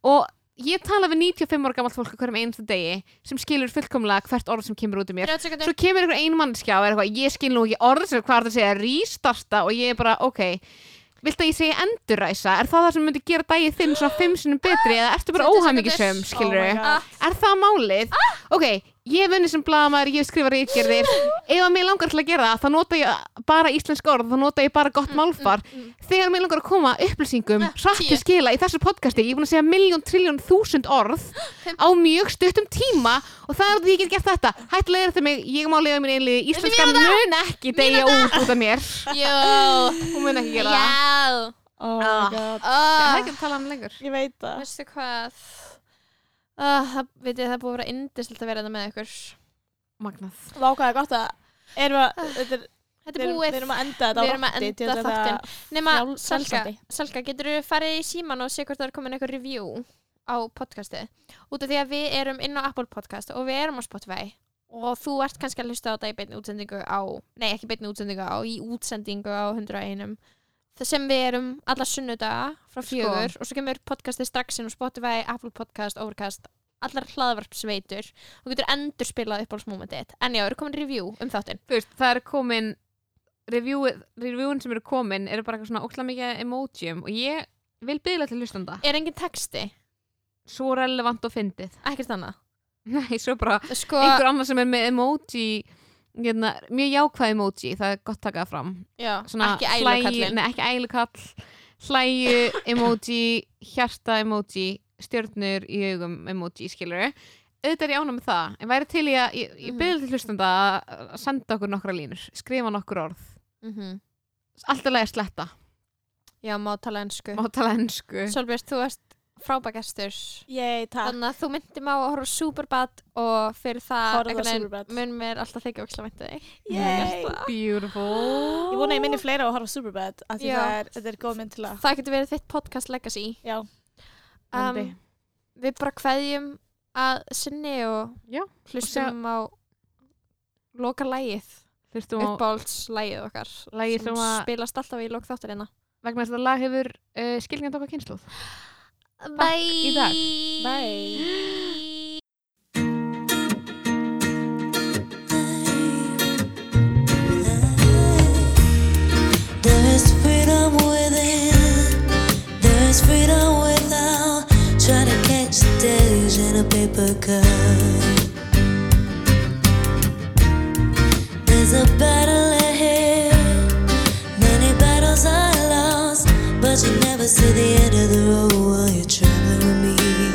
og ég tala við 95 ára gamalt fólk hverjum einasta degi sem skilur fullkomlega hvert orð sem kemur út um mér 30 sekundur. svo kemur einhver ein mannskja og er eitthvað ég skil nú ekki orð sem hvað það að segja rístarta og ég er bara ok Vilt að ég segja enduræsa? Er það það sem myndi gera dagið þinn svona fimm sinum betri eða ertu bara 20 óhæmingisum, sekundur. skilur Oh. Er það málið? Ok, ég hef vunnið sem blaðamæður, ég hef skrifað reykgerðir Ef að mér langar til að gera það, þá nota ég bara íslensk orð, þá nota ég bara gott málfar. mm. Þegar mér langar að koma upplýsingum Ah, til tíu. skila í þessu podcasti Ég er búin að segja miljón, triljón, þúsund orð á mjög stuttum tíma og það er að ég get gert þetta. Hættilega er þetta mig, ég má lifa mér einlið Íslenska mun ekki deyja út út af mér. Jó. Hún mun ekki gera það. Já. Oh my Ah. god, Ég hef Oh, ekki að tala um lengur. Ég veit það Oh, það, veit ég, það er búið að vera indislegt að vera þetta með ykkur. Magnað Vákaði gott að erum að- þetta er, Þetta er búið. við erum að enda þetta Við á erum að rotti til enda þess að það frjáls- Salka. Salka, getur þú farið í síman og sé hvort það er komin eitthvað review á podcasti? Út af því að við erum inn á Apple podcast og við erum á Spotify og þú ert kannski að hlusta á þetta í beinni útsendingu á, nei ekki beinni útsendingu á, í útsendingu á 101 það sem við erum alla sunnudaga frá Sko. fjögur og svo kemur podcasti strax inn á Spotify, Apple podcast, Overcast allar hlaðvarpsveitur. Og getur endur spilað uppáhaldsmomentið þitt. en já, eru komin review um þáttinn. Það er komin review, reviewin sem eru komin eru bara svona ókslega mikið emojium og ég vil byggla til hlustanda. Er engin texti, svo relevant og fyndið. Ekkert annað? Nei, svo bara sko, einhver annar sem er með emoji hérna, mjög jákvæð emoji það er gott takað fram. Já, Svona ekki ælukallin nei, ekki ælukall hlæju emoji hjarta emoji stjörnur í augum emoji skilur auðvitað er ég ána með það en væri til ég að ég, ég byrði til hlustanda að senda okkur nokkra línur skrifa nokkur orð. Mm alltaf leið að sletta. Já, má tala ennsku má tala ennsku Solbjörn, þú varst frábækastur Yay, takk. þannig að þú myndi mig á að horfa Superbad og fyrir það Horfðu á Superbad. mun mér alltaf þykja ókslega myndi þig Yay. beautiful Ég vona að ég minni fleira á að horfa á Superbad af því Já. það er, þetta er góð mynd til að það getur verið þitt podcast legacy Já, Vonandi. um, við bara kveðjum að sinni og Já, hlustum á loka lægið hlustum á uppáhalds lægið okkar lagi sem að spilast alltaf í lók þáttarina vegna þess að lag hefur uh, skilgjand okkar kynsluð Bye í. Bye. There is freedom within. There is freedom without trying to catch the days in a paper cup. There's a battle but you never see the end of the road while you're traveling with me.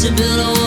To build a